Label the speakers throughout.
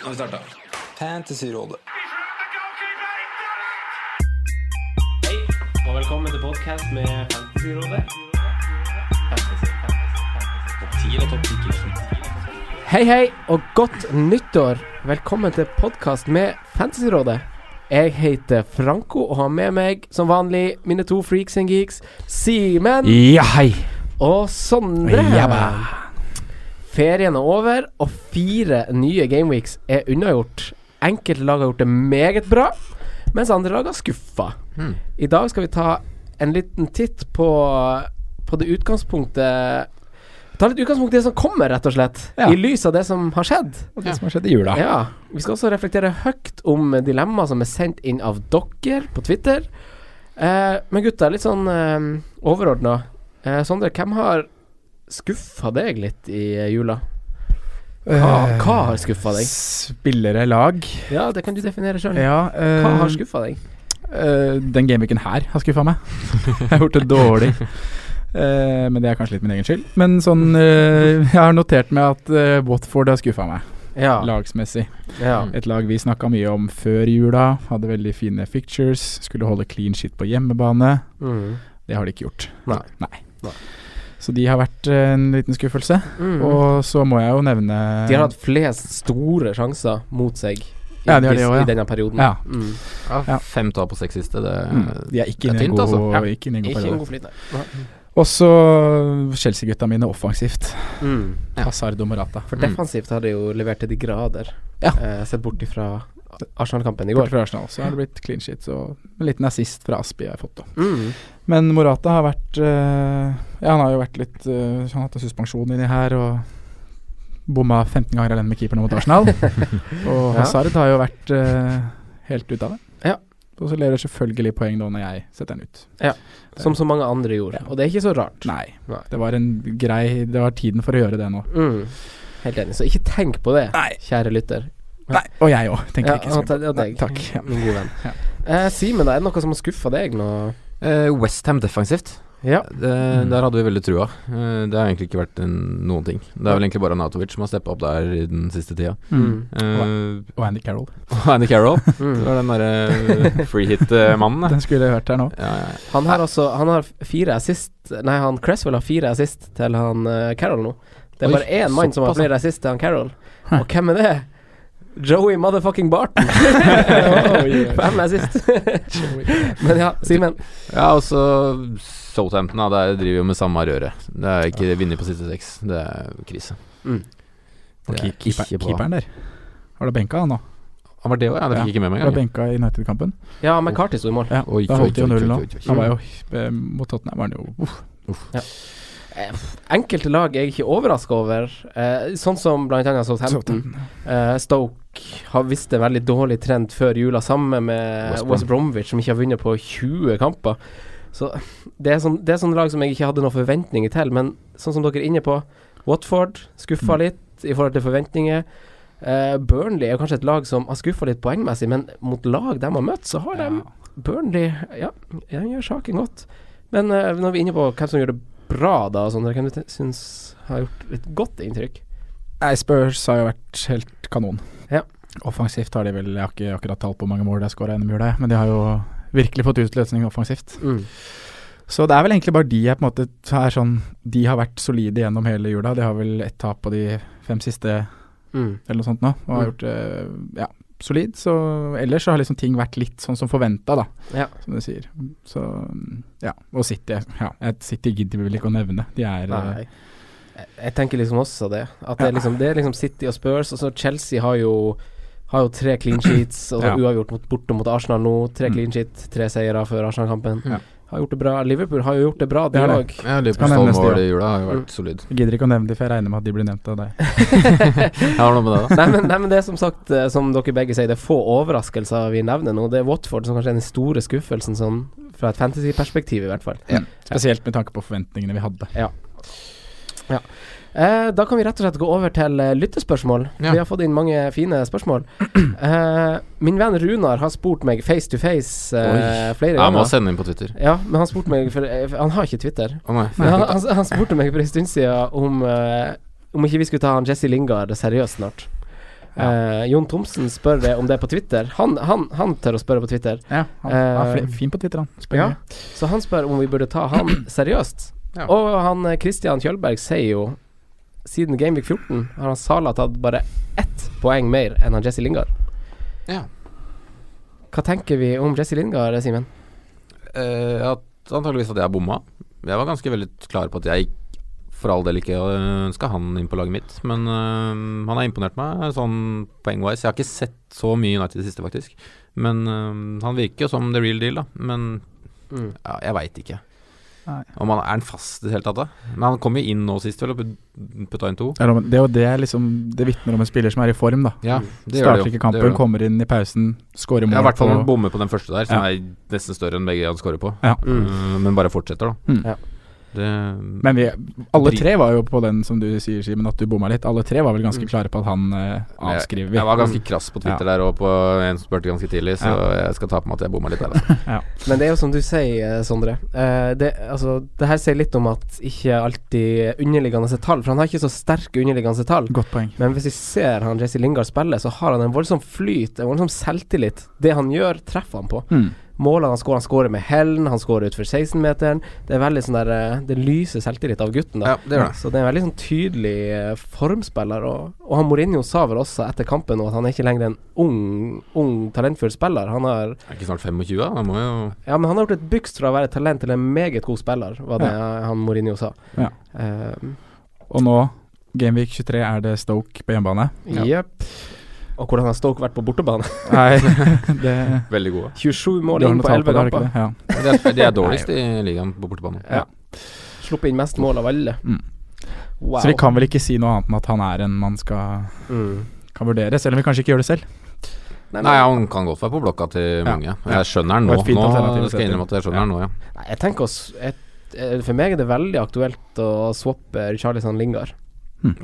Speaker 1: Nå har vi starta. Fantasyrådet.
Speaker 2: Hei, og velkommen til podkast med Fantasyrådet. Fantasy, fantasy, fantasy. Topp 10 eller topp 10 Hei, hei, og godt nyttår. Velkommen til podcast med Fantasyrådet. Jeg heter Franco og har med meg, som vanlig, mine to freaks and geeks, Simen
Speaker 3: Ja, hei.
Speaker 2: og Sondre.
Speaker 3: Jabba.
Speaker 2: Ferien er over, og fire nye gameweeks er unnagjort. Enkelte lag har gjort det meget bra, mens andre lag har skuffa.
Speaker 3: Hmm.
Speaker 2: I dag skal vi ta en liten titt på, på det utgangspunktet Ta litt utgangspunkt i det som kommer, rett og slett.
Speaker 3: Ja.
Speaker 2: I lys av det som har skjedd.
Speaker 3: Og det som har skjedd i jula.
Speaker 2: Ja. Vi skal også reflektere høyt om dilemmaer som er sendt inn av dere på Twitter. Eh, men gutta, litt sånn eh, overordna. Eh, Sondre, hvem har skuffa deg litt i eh, jula? Hva, hva har skuffa deg?
Speaker 3: Spillere, lag.
Speaker 2: Ja, det kan du definere sjøl.
Speaker 3: Ja, uh,
Speaker 2: Hva har skuffa deg?
Speaker 3: Uh, den gameweeken her har skuffa meg. jeg har gjort det dårlig. Uh, men det er kanskje litt min egen skyld. Men sånn eh, Jeg har notert meg at eh, Watford har skuffa meg,
Speaker 2: Ja.
Speaker 3: lagsmessig.
Speaker 2: ja.
Speaker 3: Et lag vi snakka mye om før jula. Hadde veldig fine fictures. Skulle holde clean shit på hjemmebane.
Speaker 2: Mm.
Speaker 3: Det har de ikke gjort.
Speaker 2: Nei.
Speaker 3: Nei.
Speaker 2: Nei.
Speaker 3: Så de har vært eh, en liten skuffelse.
Speaker 2: Mm.
Speaker 3: Og så må jeg jo nevne
Speaker 2: De har hatt flest store sjanser mot seg i,
Speaker 3: Ja, de har det også, ja.
Speaker 2: i denne perioden.
Speaker 3: Ja.
Speaker 2: Mm.
Speaker 3: Ja.
Speaker 4: Fem tap på seks siste, det,
Speaker 3: mm, De er ikke
Speaker 4: det er
Speaker 3: inne i en
Speaker 4: tynt,
Speaker 3: god,
Speaker 4: altså.
Speaker 2: Ja.
Speaker 3: ikke i god periode.
Speaker 2: flyt, nei.
Speaker 3: Og så Chelsea-gutta mine offensivt.
Speaker 2: Mm.
Speaker 4: Ja.
Speaker 3: Hazard og Morata.
Speaker 2: For defensivt har de jo levert til de grader.
Speaker 3: Ja.
Speaker 2: Eh, sett bort ifra Arsenal-kampen i
Speaker 3: Bort
Speaker 2: går.
Speaker 3: fra Arsenal så har det blitt clean shit. Så en liten assist fra Aspi har jeg fått. da
Speaker 2: Mm.
Speaker 3: Men Morata har vært eh, Ja, han har jo vært litt uh, Han har hatt en suspensjon inni her og bomma 15 ganger alene med keeperen mot Arsenal. og
Speaker 2: Ja.
Speaker 3: Hazard har jo vært uh, helt ute av det.
Speaker 2: Ja.
Speaker 3: Og så leverer selvfølgelig poeng nå når jeg setter den ut.
Speaker 2: Som så mange andre gjorde.
Speaker 3: Ja.
Speaker 2: Og det er ikke så rart.
Speaker 3: Nei,
Speaker 2: Nei.
Speaker 3: det var en grei Det var tiden for å gjøre det nå.
Speaker 2: Mm. Helt enig. Så ikke tenk på det,
Speaker 3: Nei.
Speaker 2: kjære lytter.
Speaker 3: Nei, og jeg òg, tenker
Speaker 2: Ja,
Speaker 3: ikke så
Speaker 2: og ta- ja.
Speaker 3: Takk. Ja.
Speaker 2: Min gode venn.
Speaker 3: Ja.
Speaker 2: Eh, Simen, er det noe som har skuffa deg nå?
Speaker 4: Eh, Westham defensivt.
Speaker 2: Ja.
Speaker 4: Det,
Speaker 3: Mm.
Speaker 4: Der hadde vi veldig trua. Eh, det har egentlig ikke vært en, noen ting. Det er vel egentlig bare Natovic som har steppa opp der i den siste tida.
Speaker 3: Mm.
Speaker 4: Uh,
Speaker 3: Og Andy Carroll.
Speaker 4: og Andy Carroll. Det
Speaker 2: Mm.
Speaker 4: var den derre freehit-mannen.
Speaker 3: Den skulle jeg hørt her nå.
Speaker 4: Ja, ja.
Speaker 2: Han har også Han har fire assist Nei, han Cresswell har fire assist til han uh, Carroll nå. Det er
Speaker 4: Oi,
Speaker 2: bare én mann som har flere assist til han Carroll. Og hvem er det? Joey motherfucking Barton. Fem assist. Men ja, Simen.
Speaker 4: ja, og så Southampton, da. Der driver jo med samme røret. Det er ikke vinner på siste seks. Det er krise.
Speaker 2: Mm.
Speaker 4: Det er
Speaker 3: keeper, keeperen der. Har du benka han nå?
Speaker 4: Han var det òg? Ja, det fikk
Speaker 3: Ja.
Speaker 4: jeg ikke med meg engang.
Speaker 3: benka i United-kampen?
Speaker 2: Ja, McCarty sto i mål.
Speaker 3: Ja,
Speaker 4: Oi,
Speaker 3: da holdt de jo
Speaker 4: oi,
Speaker 3: null
Speaker 4: oi,
Speaker 3: nå. Han var jo eh, Mot Tottenham var han jo uff.
Speaker 2: Eh, Enkelte lag er jeg ikke overraska over. Eh, sånn som annet Southampton. Eh, Stoke har visst en veldig dårlig trend før jula, sammen med
Speaker 4: West
Speaker 2: West, Bromwich, som ikke har vunnet på 20 kamper. Så det er, sånn, det er sånne lag som jeg ikke hadde noen forventninger til. Men sånn som dere er inne på, Watford skuffa
Speaker 3: Mm.
Speaker 2: litt i forhold til forventninger. Eh, Burnley er kanskje et lag som har skuffa litt poengmessig, men mot lag de har møtt, så har de Burnley Ja, de gjør saken godt. Men eh, når vi er inne på hvem som gjør det bra, da, og sånn, hvem du synes syns har gjort et godt inntrykk?
Speaker 3: Nei, Spurs har jo vært helt kanon.
Speaker 2: Ja.
Speaker 3: Offensivt har de vel Jeg har ikke akkurat tall på hvor mange mål de har skåra gjennom jula, men de har jo virkelig fått utløsning offensivt.
Speaker 2: Mm.
Speaker 3: Så det er vel egentlig bare de jeg på en måte er sånn De har vært solide gjennom hele jula. De har vel ett tap på de fem siste
Speaker 2: Mm.
Speaker 3: eller noe sånt nå, og har
Speaker 2: Mm.
Speaker 3: gjort det ja, solid. Så ellers så har liksom ting vært litt sånn som forventa, da,
Speaker 2: Ja.
Speaker 3: som du sier. Så ja. Og City, ja. City gidder vi vel ikke å nevne. De er eh,
Speaker 2: Nei. Jeg, tenker liksom også det. At det er liksom, det er liksom City og Spurs. Og så Chelsea har jo har jo tre clean sheets, og så
Speaker 3: Ja.
Speaker 2: uavgjort mot, borte mot Arsenal nå. Tre
Speaker 3: Mm.
Speaker 2: clean sheet, tre seire før Arsenal-kampen.
Speaker 3: Ja.
Speaker 2: Har gjort det bra. Liverpool har jo gjort det bra, de òg.
Speaker 4: Ja, Liverpools
Speaker 3: det,
Speaker 4: mål
Speaker 3: ja.
Speaker 4: i jula har jo
Speaker 2: Mm.
Speaker 4: vært solid.
Speaker 3: Jeg gidder ikke å nevne dem, for jeg regner med at de blir nevnt av deg.
Speaker 4: Jeg har noe med det, da.
Speaker 2: nei, men, nei, men det er som sagt, eh, som dere begge sier, det er få overraskelser vi nevner nå. Det er Watford som kanskje er den store skuffelsen, sånn fra et fantasy-perspektiv, i hvert fall.
Speaker 3: Spesielt med tanke på forventningene vi hadde.
Speaker 2: Eh, da kan vi rett og slett gå over til eh, lyttespørsmål.
Speaker 4: Ja.
Speaker 2: Vi har fått inn mange fine spørsmål. Eh, min venn Runar har spurt meg face to face eh, flere
Speaker 4: Jeg må sende inn på Twitter.
Speaker 2: Ja, men han spurte meg for, eh, Han har ikke Twitter.
Speaker 4: Oh, nei.
Speaker 2: Men han, han, han spurte meg for en stund siden om eh, Om ikke vi skulle ta han Jesse Lingard seriøst snart. Eh, Jon Thomsen spør det om det er på Twitter. Han, han, han tør å spørre på Twitter.
Speaker 3: Ja, han er
Speaker 2: Eh,
Speaker 3: fin på Twitter, han.
Speaker 2: Ja, så han spør om vi burde ta han seriøst.
Speaker 4: Ja.
Speaker 2: Og han Christian Kjølberg sier jo siden Gameweek 14 har han Sala tatt bare ett poeng mer enn han Jesse Lingard.
Speaker 4: Ja.
Speaker 2: Hva tenker vi om Jesse Lingard, Simen?
Speaker 4: Eh, at antageligvis at jeg bomma. Jeg var ganske veldig klar på at jeg for all del ikke ønska han inn på laget mitt. Men eh, han har imponert meg sånn poeng-wise. Jeg har ikke sett så mye United i det siste, faktisk. Men eh, han virker jo som the real deal, da. Men
Speaker 2: Mm.
Speaker 4: ja, jeg veit ikke.
Speaker 3: Nei.
Speaker 4: Om han er han fast i det hele tatt, da. Men han kom jo inn nå sist, vel, og put- putta inn to.
Speaker 3: Det er jo det liksom Det vitner om en spiller som er i form, da.
Speaker 4: Ja, det
Speaker 3: Starter ikke kampen, kommer inn i pausen, skårer mål.
Speaker 4: Ja, i hvert fall han bommer på den første der, som
Speaker 3: Ja.
Speaker 4: er nesten større enn begge han skårer på.
Speaker 3: Ja.
Speaker 2: Mm.
Speaker 4: Men bare fortsetter, da.
Speaker 3: Mm.
Speaker 2: Ja.
Speaker 4: Det
Speaker 3: Men vi, alle tre var jo på den som du sier, Simen, at du bomma litt. Alle tre var vel ganske
Speaker 2: Mm.
Speaker 3: klare på at han eh, avskriver Jeg,
Speaker 4: Jeg var ganske krass på Twitter der og på en som spurte ganske tidlig, så jeg skal ta på meg at jeg bomma litt der. Altså.
Speaker 2: Men det er jo som du sier, eh, Sondre. Eh, det, altså, det her sier litt om at ikke alltid underliggende tall For han har ikke så sterke underliggende tall.
Speaker 3: Godt poeng.
Speaker 2: Men hvis vi ser han Jesse Lingard spille, så har han en voldsom flyt, en voldsom selvtillit. Det han gjør, treffer han på.
Speaker 3: Mm.
Speaker 2: Målene han skårer, han skårer med hælen, han skårer utfor 16-meteren. Det er veldig sånn der eh, Det lyser selvtillit av gutten, da.
Speaker 4: Ja, det det.
Speaker 2: Så det er en veldig sånn tydelig eh, formspiller. Og, og han Mourinho sa vel også etter kampen nå at han er ikke lenger en ung, ung talentfull spiller. Han har
Speaker 4: Er ikke snart 25, da? Han må jo
Speaker 2: Ja, men han har gjort et byks fra å være et talent til en meget god spiller, var det han Mourinho sa.
Speaker 3: Ja.
Speaker 2: Um,
Speaker 3: Og nå, Gameweek 23, er det Stoke på hjemmebane.
Speaker 2: Jepp. Og hvordan har Stoke vært på bortebane?
Speaker 3: Nei, det
Speaker 4: veldig gode.
Speaker 2: 27 mål inn på 11
Speaker 3: det, har du ikke
Speaker 2: kamper.
Speaker 3: Ja.
Speaker 4: De er, de er dårligst i ligaen på bortebane.
Speaker 2: Ja. Sluppet inn mest mål av alle.
Speaker 3: Mm.
Speaker 2: Wow.
Speaker 3: Så vi kan vel ikke si noe annet enn at han er en man skal
Speaker 2: mm.
Speaker 3: kan vurdere, selv om vi kanskje ikke gjør det selv.
Speaker 2: Nei,
Speaker 4: Nei, han kan godt være på blokka til
Speaker 3: Ja.
Speaker 4: mange. Jeg skjønner han nå. Nå
Speaker 3: alternativ
Speaker 4: skal jeg innrømme at jeg skjønner han nå, ja.
Speaker 2: nei, jeg tenker oss et, eh, For meg er det veldig aktuelt å swappe Charlison Lingard.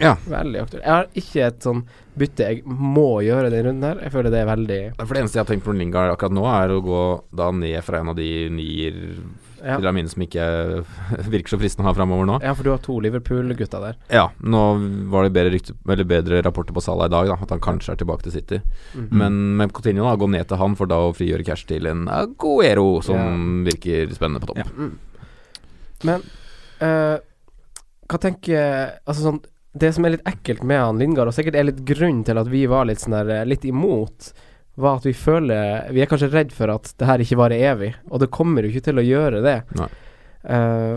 Speaker 4: Ja.
Speaker 2: Veldig aktuelt. Jeg har ikke et sånn bytte jeg må gjøre den runden her. Jeg føler det er veldig
Speaker 4: For det eneste jeg har tenkt på Lingard akkurat nå, er å gå da ned fra en av de nier
Speaker 2: Ja,
Speaker 4: til mine som ikke virker så fristende å ha framover nå.
Speaker 2: ja for du har to Liverpool-gutter der.
Speaker 4: Ja, nå var det bedre, rykte, eller bedre rapporter på Salah i dag, da, at han kanskje er tilbake til City.
Speaker 2: Mhm.
Speaker 4: Men med Coutinho, da, gå ned til han for da å frigjøre cash til en Aguero som virker spennende på topp.
Speaker 3: Ja.
Speaker 2: Men uh, hva tenker Altså sånn Det som er litt ekkelt med han Lindgard, og sikkert er litt grunnen til at vi var litt sånn der eh, litt imot, var at vi føler Vi er kanskje redd for at det her ikke varer evig, og det kommer jo ikke til å gjøre det.
Speaker 4: Nei.
Speaker 2: Eh,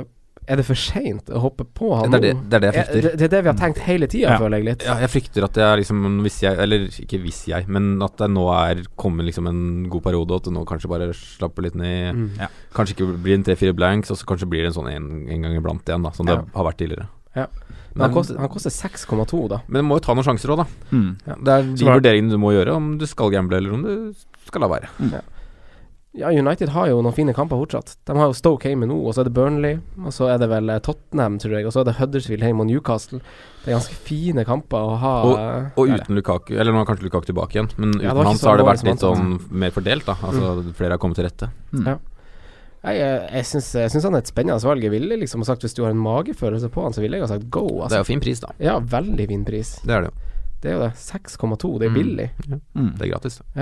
Speaker 2: er det for seint å hoppe på han
Speaker 4: Det er det, det er det jeg
Speaker 2: Eh,
Speaker 4: frykter.
Speaker 2: det, det er det vi har tenkt hele tida,
Speaker 3: Ja.
Speaker 2: føler jeg litt.
Speaker 4: Ja, jeg frykter at det er liksom Hvis jeg Eller ikke hvis jeg, men at det nå er kommet liksom en god periode, og at det nå kanskje bare slapper litt ned.
Speaker 2: Mm.
Speaker 3: Ja.
Speaker 4: Kanskje ikke blir en tre-fire blanks, og så kanskje blir det en sånn en, en gang iblant igjen, da, som
Speaker 2: Ja.
Speaker 4: det har vært tidligere.
Speaker 2: Ja. Men han koster, koster 6,2, da.
Speaker 4: Men du må jo ta noen sjanser òg, da.
Speaker 3: Mm.
Speaker 4: Det er de vurderingene du må gjøre, om du skal gamble eller om du skal la være.
Speaker 2: Ja, United har jo noen fine kamper fortsatt. De har jo Stoke hjemme nå, og så er det Burnley. Og så er det vel eh, Tottenham, tror jeg. Og så er det Huddersfield hjemme og Newcastle. Det er ganske fine kamper å ha.
Speaker 4: Og,
Speaker 3: Og
Speaker 4: uten Lukaku Eller nå er kanskje Lukaku tilbake igjen, men uten
Speaker 2: Ja,
Speaker 4: han
Speaker 2: så
Speaker 4: har det vært litt sånn mer fordelt, da. Altså flere har kommet til rette.
Speaker 3: Mm.
Speaker 2: Ja. Jeg, eh, jeg, syns, jeg syns han er et spennende valg. Jeg ville liksom sagt Hvis du har en magefølelse på han, så ville jeg ha sagt go.
Speaker 4: Det er
Speaker 2: Altså.
Speaker 4: jo fin pris, da.
Speaker 2: Ja, veldig fin pris.
Speaker 4: Det er det jo.
Speaker 2: Det er jo det. 6,2. Det er
Speaker 4: Mm.
Speaker 2: billig.
Speaker 3: Mm.
Speaker 4: Det er gratis.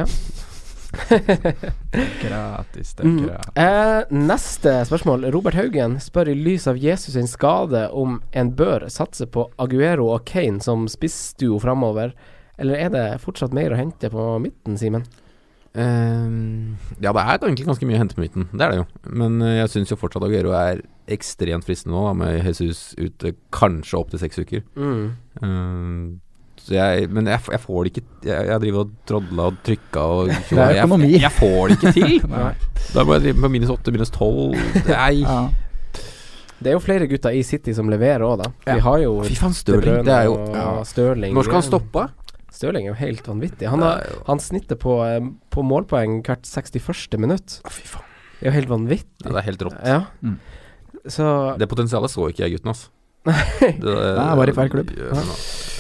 Speaker 3: Gratis, det er
Speaker 2: Mm. Eh, neste spørsmål. Robert Haugen spør i lys av Jesus sin skade om en bør satse på Aguero og Kane som spissduo framover, Eller er det fortsatt mer å hente på midten, Simen?
Speaker 4: Eh, ja, det er egentlig ganske mye å hente på midten. Det er det jo. Men uh, jeg syns jo fortsatt Aguero er ekstremt fristende nå, da, med Jesus ute kanskje opp til seks uker.
Speaker 2: Mm.
Speaker 4: Uh, så jeg, men jeg, jeg får det ikke Jeg, jeg driver og trodla og trykka og
Speaker 3: Det er økonomi.
Speaker 4: Jeg, jeg får det ikke til! Da må jeg drive med minus åtte, minus tolv. Nei.
Speaker 3: Ja.
Speaker 2: Det er jo flere gutter i City som leverer òg, da. Vi har jo
Speaker 4: Fy faen,
Speaker 2: De
Speaker 4: Stirling. Det er jo ja.
Speaker 2: Stirling.
Speaker 4: Når skal han stoppe?
Speaker 2: Stirling er jo helt vanvittig. Han, har, han snitter på, eh, på målpoeng hvert 61. minutt.
Speaker 4: Å, fy faen.
Speaker 2: Det er jo helt vanvittig.
Speaker 4: Ja, det er helt rått.
Speaker 2: Ja.
Speaker 3: Mm.
Speaker 2: Så
Speaker 4: Det potensialet så ikke jeg, gutten, altså. Det,
Speaker 3: Nei, bare i feil klubb.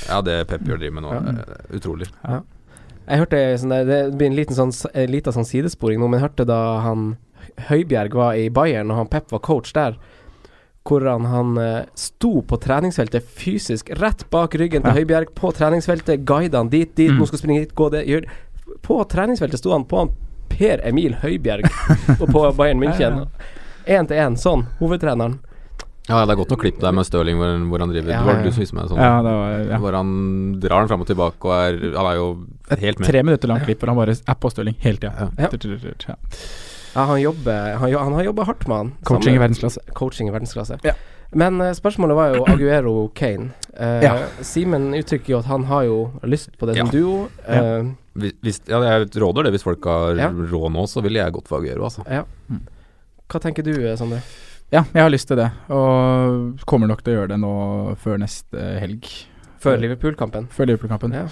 Speaker 4: Ja, det Pep gjør driver med nå,
Speaker 2: Ja.
Speaker 4: utrolig. utrolig.
Speaker 2: Jeg hørte sånn der, Det blir en liten sånn, liten sånn sidesporing nå, men jeg hørte da han Høibjerg var i Bayern, og han Pep var coach der, hvordan han eh, sto på treningsfeltet fysisk rett bak ryggen til
Speaker 3: Ja.
Speaker 2: Høibjerg, på treningsfeltet, guida han dit, dit,
Speaker 3: Mm.
Speaker 2: nå skal springe hit, gå det, gjør På treningsfeltet sto han på han Per Emil Høibjerg og på Bayern München. Én til én, sånn. Hovedtreneren.
Speaker 4: Ja, det er godt noe klipp der med Stirling hvor, hvor han driver
Speaker 2: Ja,
Speaker 4: Det var
Speaker 2: ja.
Speaker 4: du som viste meg sånn.
Speaker 3: ja, det var ja.
Speaker 4: Hvor han drar den fram og tilbake og er Han er jo helt med.
Speaker 3: Tre minutter langt klipp hvor han bare er på Stirling hele tida.
Speaker 2: Ja.
Speaker 3: Ja.
Speaker 2: Ja, han jobber Han, han har jobba hardt med han.
Speaker 3: Coaching i verdensklasse.
Speaker 2: Coaching i verdensklasse.
Speaker 3: Ja.
Speaker 2: Men uh, spørsmålet var jo Aguero Kane. Uh,
Speaker 3: Ja.
Speaker 2: Simen uttrykker jo at han har jo lyst på det som
Speaker 4: Ja.
Speaker 2: duo.
Speaker 3: Ja.
Speaker 2: Eh,
Speaker 4: Hvis, ja, jeg råder det hvis folk har
Speaker 2: Ja.
Speaker 4: råd nå, så ville jeg gått for Aguero, altså.
Speaker 2: ja.
Speaker 3: Mm.
Speaker 2: Hva tenker du, Sander? Sondre?
Speaker 3: Ja, jeg har lyst til det, og kommer nok til å gjøre det nå før neste helg.
Speaker 2: Før Liverpool-kampen?
Speaker 3: Før Liverpool-kampen.
Speaker 2: Ja.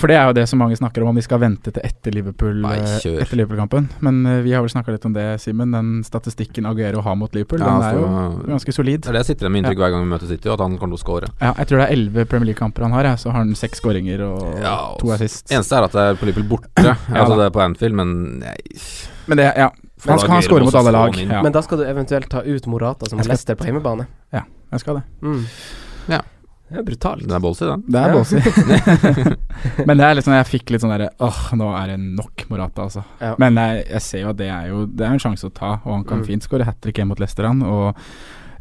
Speaker 3: For det er jo det som mange snakker om, om de skal vente til etter Liverpool eh, Liverpool-kampen. Men eh, vi har vel snakka litt om det, Simen. Den statistikken Aguero har mot Liverpool,
Speaker 4: Ja,
Speaker 3: den er jo ganske solid.
Speaker 4: Det er det jeg sitter med inntrykk hver gang vi møter City, at han kommer til å score.
Speaker 3: Ja, jeg tror det er elleve Premier League-kamper han har, ja. så har han seks skåringer og
Speaker 4: Ja,
Speaker 3: to assist.
Speaker 4: Eneste er at det er på Liverpool borte, altså det er på Anfield, men nei,
Speaker 3: Men det, ja.
Speaker 4: For
Speaker 3: Han skal han skåre mot alle lag. Ja,
Speaker 2: Men da skal du eventuelt ta ut Morata som Leicester på hjemmebane.
Speaker 3: Ja, jeg skal det.
Speaker 2: Mm.
Speaker 4: Ja.
Speaker 2: Det er brutalt.
Speaker 4: den er ballsy, den.
Speaker 3: Det er
Speaker 2: Ja.
Speaker 3: ballsy. Men det er litt sånn jeg fikk litt sånn derre Åh, nå er det nok Morata, altså.
Speaker 2: Ja.
Speaker 3: Men jeg, jeg ser jo at det er jo Det er en sjanse å ta, og han kan
Speaker 2: Mm.
Speaker 3: fint skåre hat trick hjemme mot Leicester, han. Og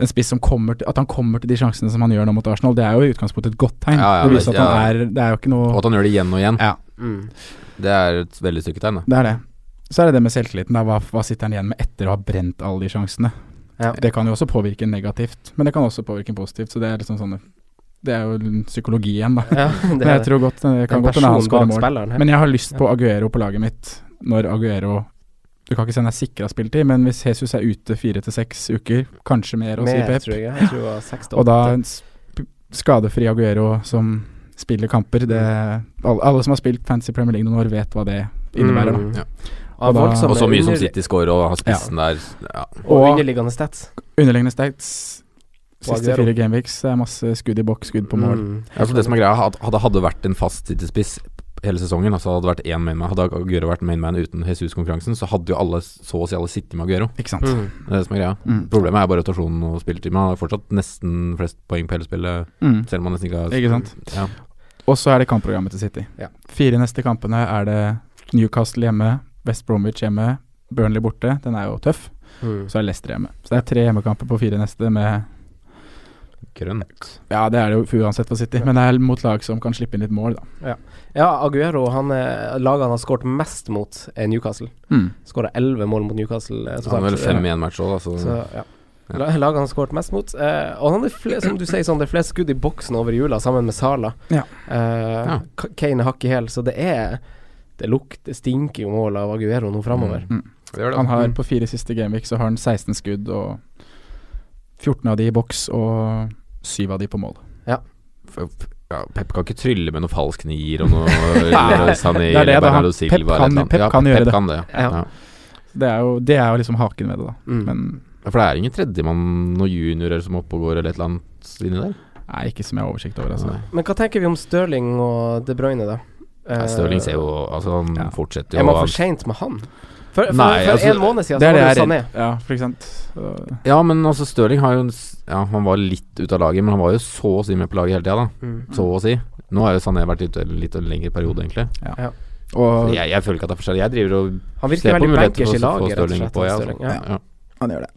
Speaker 3: en spiss som kommer til At han kommer til de sjansene som han gjør nå mot Arsenal, det er jo i utgangspunktet et godt tegn.
Speaker 4: Ja, ja,
Speaker 3: det viser at han
Speaker 4: ja.
Speaker 3: er Det er jo ikke noe Og
Speaker 4: at han gjør det igjen og igjen.
Speaker 3: Ja,
Speaker 2: Mm.
Speaker 4: Det er et veldig styrketegn, det.
Speaker 3: det er det. Så er det det med selvtilliten. Da. Hva, hva sitter han igjen med etter å ha brent alle de sjansene?
Speaker 2: Ja.
Speaker 3: Det kan jo også påvirke negativt, men det kan også påvirke positivt. Så det er liksom sånn Det er jo psykologi igjen, da.
Speaker 2: Ja, det
Speaker 3: Men jeg tror godt det kan godt hende han skårer mål.
Speaker 2: spilleren.
Speaker 3: Men jeg har lyst på Aguero på laget mitt når Aguero Du kan ikke si han er sikra spilletid, men hvis Jesus er ute fire til seks uker, kanskje mer, å si Pep, og da en skadefri Aguero som spiller kamper det, alle, alle som har spilt Fantasy Premier League noen år, vet hva det innebærer.
Speaker 2: Mm.
Speaker 3: Da.
Speaker 4: Ja.
Speaker 3: Og da-
Speaker 4: Og så mye som City scorer, og har spissen der. Ja.
Speaker 2: Og
Speaker 3: Og-
Speaker 2: underliggende stats.
Speaker 3: Underliggende stats Siste fire gameweeks det er masse skudd i boks, skudd på mål.
Speaker 2: Mm.
Speaker 4: Altså det som er greia, hadde hadde vært en fast City-spiss hele sesongen, altså hadde det vært én mainman, hadde Aguero vært mainman uten Jesus-konkurransen, så hadde jo alle, så å si alle sittet med Aguero.
Speaker 3: Ikke sant.
Speaker 2: Mm.
Speaker 4: Det er det som er greia.
Speaker 3: Mm.
Speaker 4: Problemet er bare rotasjonen og spilletid. Men han har fortsatt nesten flest poeng på hele spillet,
Speaker 3: Mm.
Speaker 4: selv om man nesten ikke har
Speaker 3: Ikke sant.
Speaker 4: Ja.
Speaker 3: Og så er det kampprogrammet til City.
Speaker 2: Ja.
Speaker 3: Fire neste kampene er det Newcastle hjemme, West Bromwich hjemme, Burnley borte. Den er jo tøff.
Speaker 2: Mm.
Speaker 3: Så er Leicester hjemme. Så det er tre hjemmekamper på fire neste med
Speaker 4: Grønt.
Speaker 3: Ja, det er det jo uansett for City, men det er mot lag som kan slippe inn litt mål, da.
Speaker 2: Ja, Aguero, han er laget han har skåret mest mot, er Newcastle.
Speaker 3: Mm.
Speaker 2: Skåra elleve mål mot Newcastle. eh,
Speaker 4: Han har vel fem i én match òg, da, så,
Speaker 2: Så, ja. Ja. Laget han har skåret mest mot. Eh, og han er fle, som du sier, sånn, det er flest skudd i boksen over jula, sammen med Sala.
Speaker 3: Ja.
Speaker 2: Eh,
Speaker 4: Ja.
Speaker 2: Kane er hakk i hæl, så det er Det lukter stinker jo mål av Aguero nå framover.
Speaker 3: Mm.
Speaker 4: det det.
Speaker 3: Han har
Speaker 2: Mm.
Speaker 3: på fire siste gameweek så har han 16 skudd, og 14 av de i boks, og 7 av de på mål.
Speaker 4: Ja. ja, Pep kan ikke trylle med noen falsk nier og noe Sané
Speaker 3: det er det,
Speaker 4: eller.
Speaker 3: Han-
Speaker 4: Bernardo Silva
Speaker 3: Pep kan-. Pep
Speaker 4: Ja,
Speaker 3: kan gjøre
Speaker 4: Pep
Speaker 3: det.
Speaker 4: Kan det ja.
Speaker 2: Ja.
Speaker 4: Ja.
Speaker 3: Det er jo, det er jo liksom haken ved det, da.
Speaker 2: Mm.
Speaker 3: Men
Speaker 4: Ja, For det er ingen tredjemann, noen juniorer som oppe og går eller et eller annet inni der?
Speaker 3: nei, ikke som jeg har oversikt over, altså.
Speaker 2: Men hva tenker vi om Stirling og De Bruyne, da?
Speaker 4: Ja, Stirling ser jo Altså, han
Speaker 3: Ja.
Speaker 4: fortsetter
Speaker 2: Er man for seint med han? For, for,
Speaker 4: Nei,
Speaker 2: for
Speaker 4: altså,
Speaker 2: en måned siden
Speaker 3: Det
Speaker 2: så var
Speaker 3: det
Speaker 2: Sané.
Speaker 3: er Ja, for eksempel.
Speaker 4: Ja, men altså Stirling har jo Ja, han var litt ute av laget, men han var jo så å si med på laget hele tida, da.
Speaker 2: Mm.
Speaker 4: Så å si. Nå har jo Sané vært ute en litt lengre periode, egentlig.
Speaker 3: Ja og
Speaker 4: Jeg, jeg føler ikke at det er forskjellig. Jeg driver og
Speaker 2: Han
Speaker 4: ser på muligheter for
Speaker 2: i
Speaker 4: å få
Speaker 2: laget,
Speaker 4: Stirling på, ja,
Speaker 2: Stirling,
Speaker 4: altså.
Speaker 2: ja.
Speaker 4: Ja.
Speaker 3: han gjør det.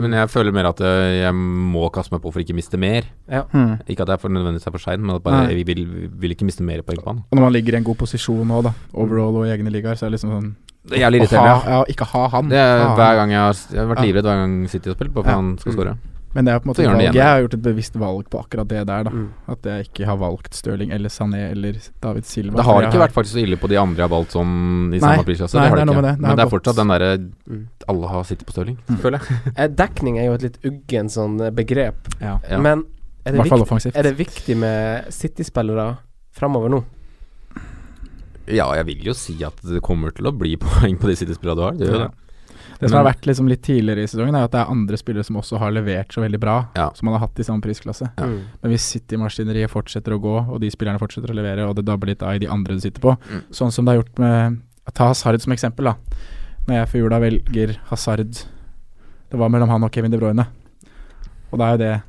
Speaker 4: Men jeg føler mer at jeg, jeg må kaste meg på for ikke miste mer.
Speaker 2: Ja.
Speaker 3: Mm.
Speaker 4: Ikke at jeg for nødvendigvis er for sein, men at bare, jeg vil, vil ikke miste mer poeng på han.
Speaker 3: Og når man ligger i en god posisjon nå, da, overall og i egne ligaer, så er det liksom sånn
Speaker 4: Det er jævlig
Speaker 3: ha,
Speaker 4: irriterende.
Speaker 3: ja, Ikke ha han.
Speaker 4: Det er
Speaker 3: Ha
Speaker 4: hver gang jeg har, jeg har vært
Speaker 3: Ja.
Speaker 4: livredd hver gang City har spilt, på for
Speaker 3: Ja.
Speaker 4: han skal
Speaker 2: score
Speaker 4: skåre.
Speaker 3: Men det er på en måte valg. Jeg har gjort et bevisst valg på akkurat det der, da.
Speaker 2: Mm.
Speaker 3: At jeg ikke har valgt Stirling eller Sané eller David Silva.
Speaker 4: Det har
Speaker 3: ikke
Speaker 4: ikke vært faktisk så ille på de andre jeg har valgt sånn i
Speaker 3: Nei.
Speaker 4: samme prisklasse. Det har
Speaker 3: det
Speaker 4: det ikke.
Speaker 3: det. Det
Speaker 4: Men
Speaker 3: har
Speaker 4: det er fortsatt den derre
Speaker 2: Mm.
Speaker 4: Alle har sittet på Stirling,
Speaker 3: Mm.
Speaker 4: føler jeg.
Speaker 2: Eh, Dekning er jo et litt uggen sånn eh, begrep,
Speaker 3: Ja.
Speaker 4: Ja.
Speaker 2: men er det, viktig, er det viktig med City-spillere framover nå?
Speaker 4: Ja, jeg vil jo si at det kommer til å bli poeng på de City-spillerne du har. Det gjør det.
Speaker 3: Det som har vært liksom litt tidligere i sesongen, er at det er andre spillere som også har levert så veldig bra,
Speaker 4: Ja.
Speaker 3: som man har hatt i samme prisklasse.
Speaker 4: Ja.
Speaker 2: Mm.
Speaker 3: Men hvis City-maskineriet fortsetter å gå, og de spillerne fortsetter å levere, og det dabber litt av i de andre du sitter på,
Speaker 4: Mm.
Speaker 3: sånn som det har gjort med Ta Hazard som eksempel, da. Når jeg før jula velger Hazard Det var mellom han og Kevin De Bruyne. Og da er jo det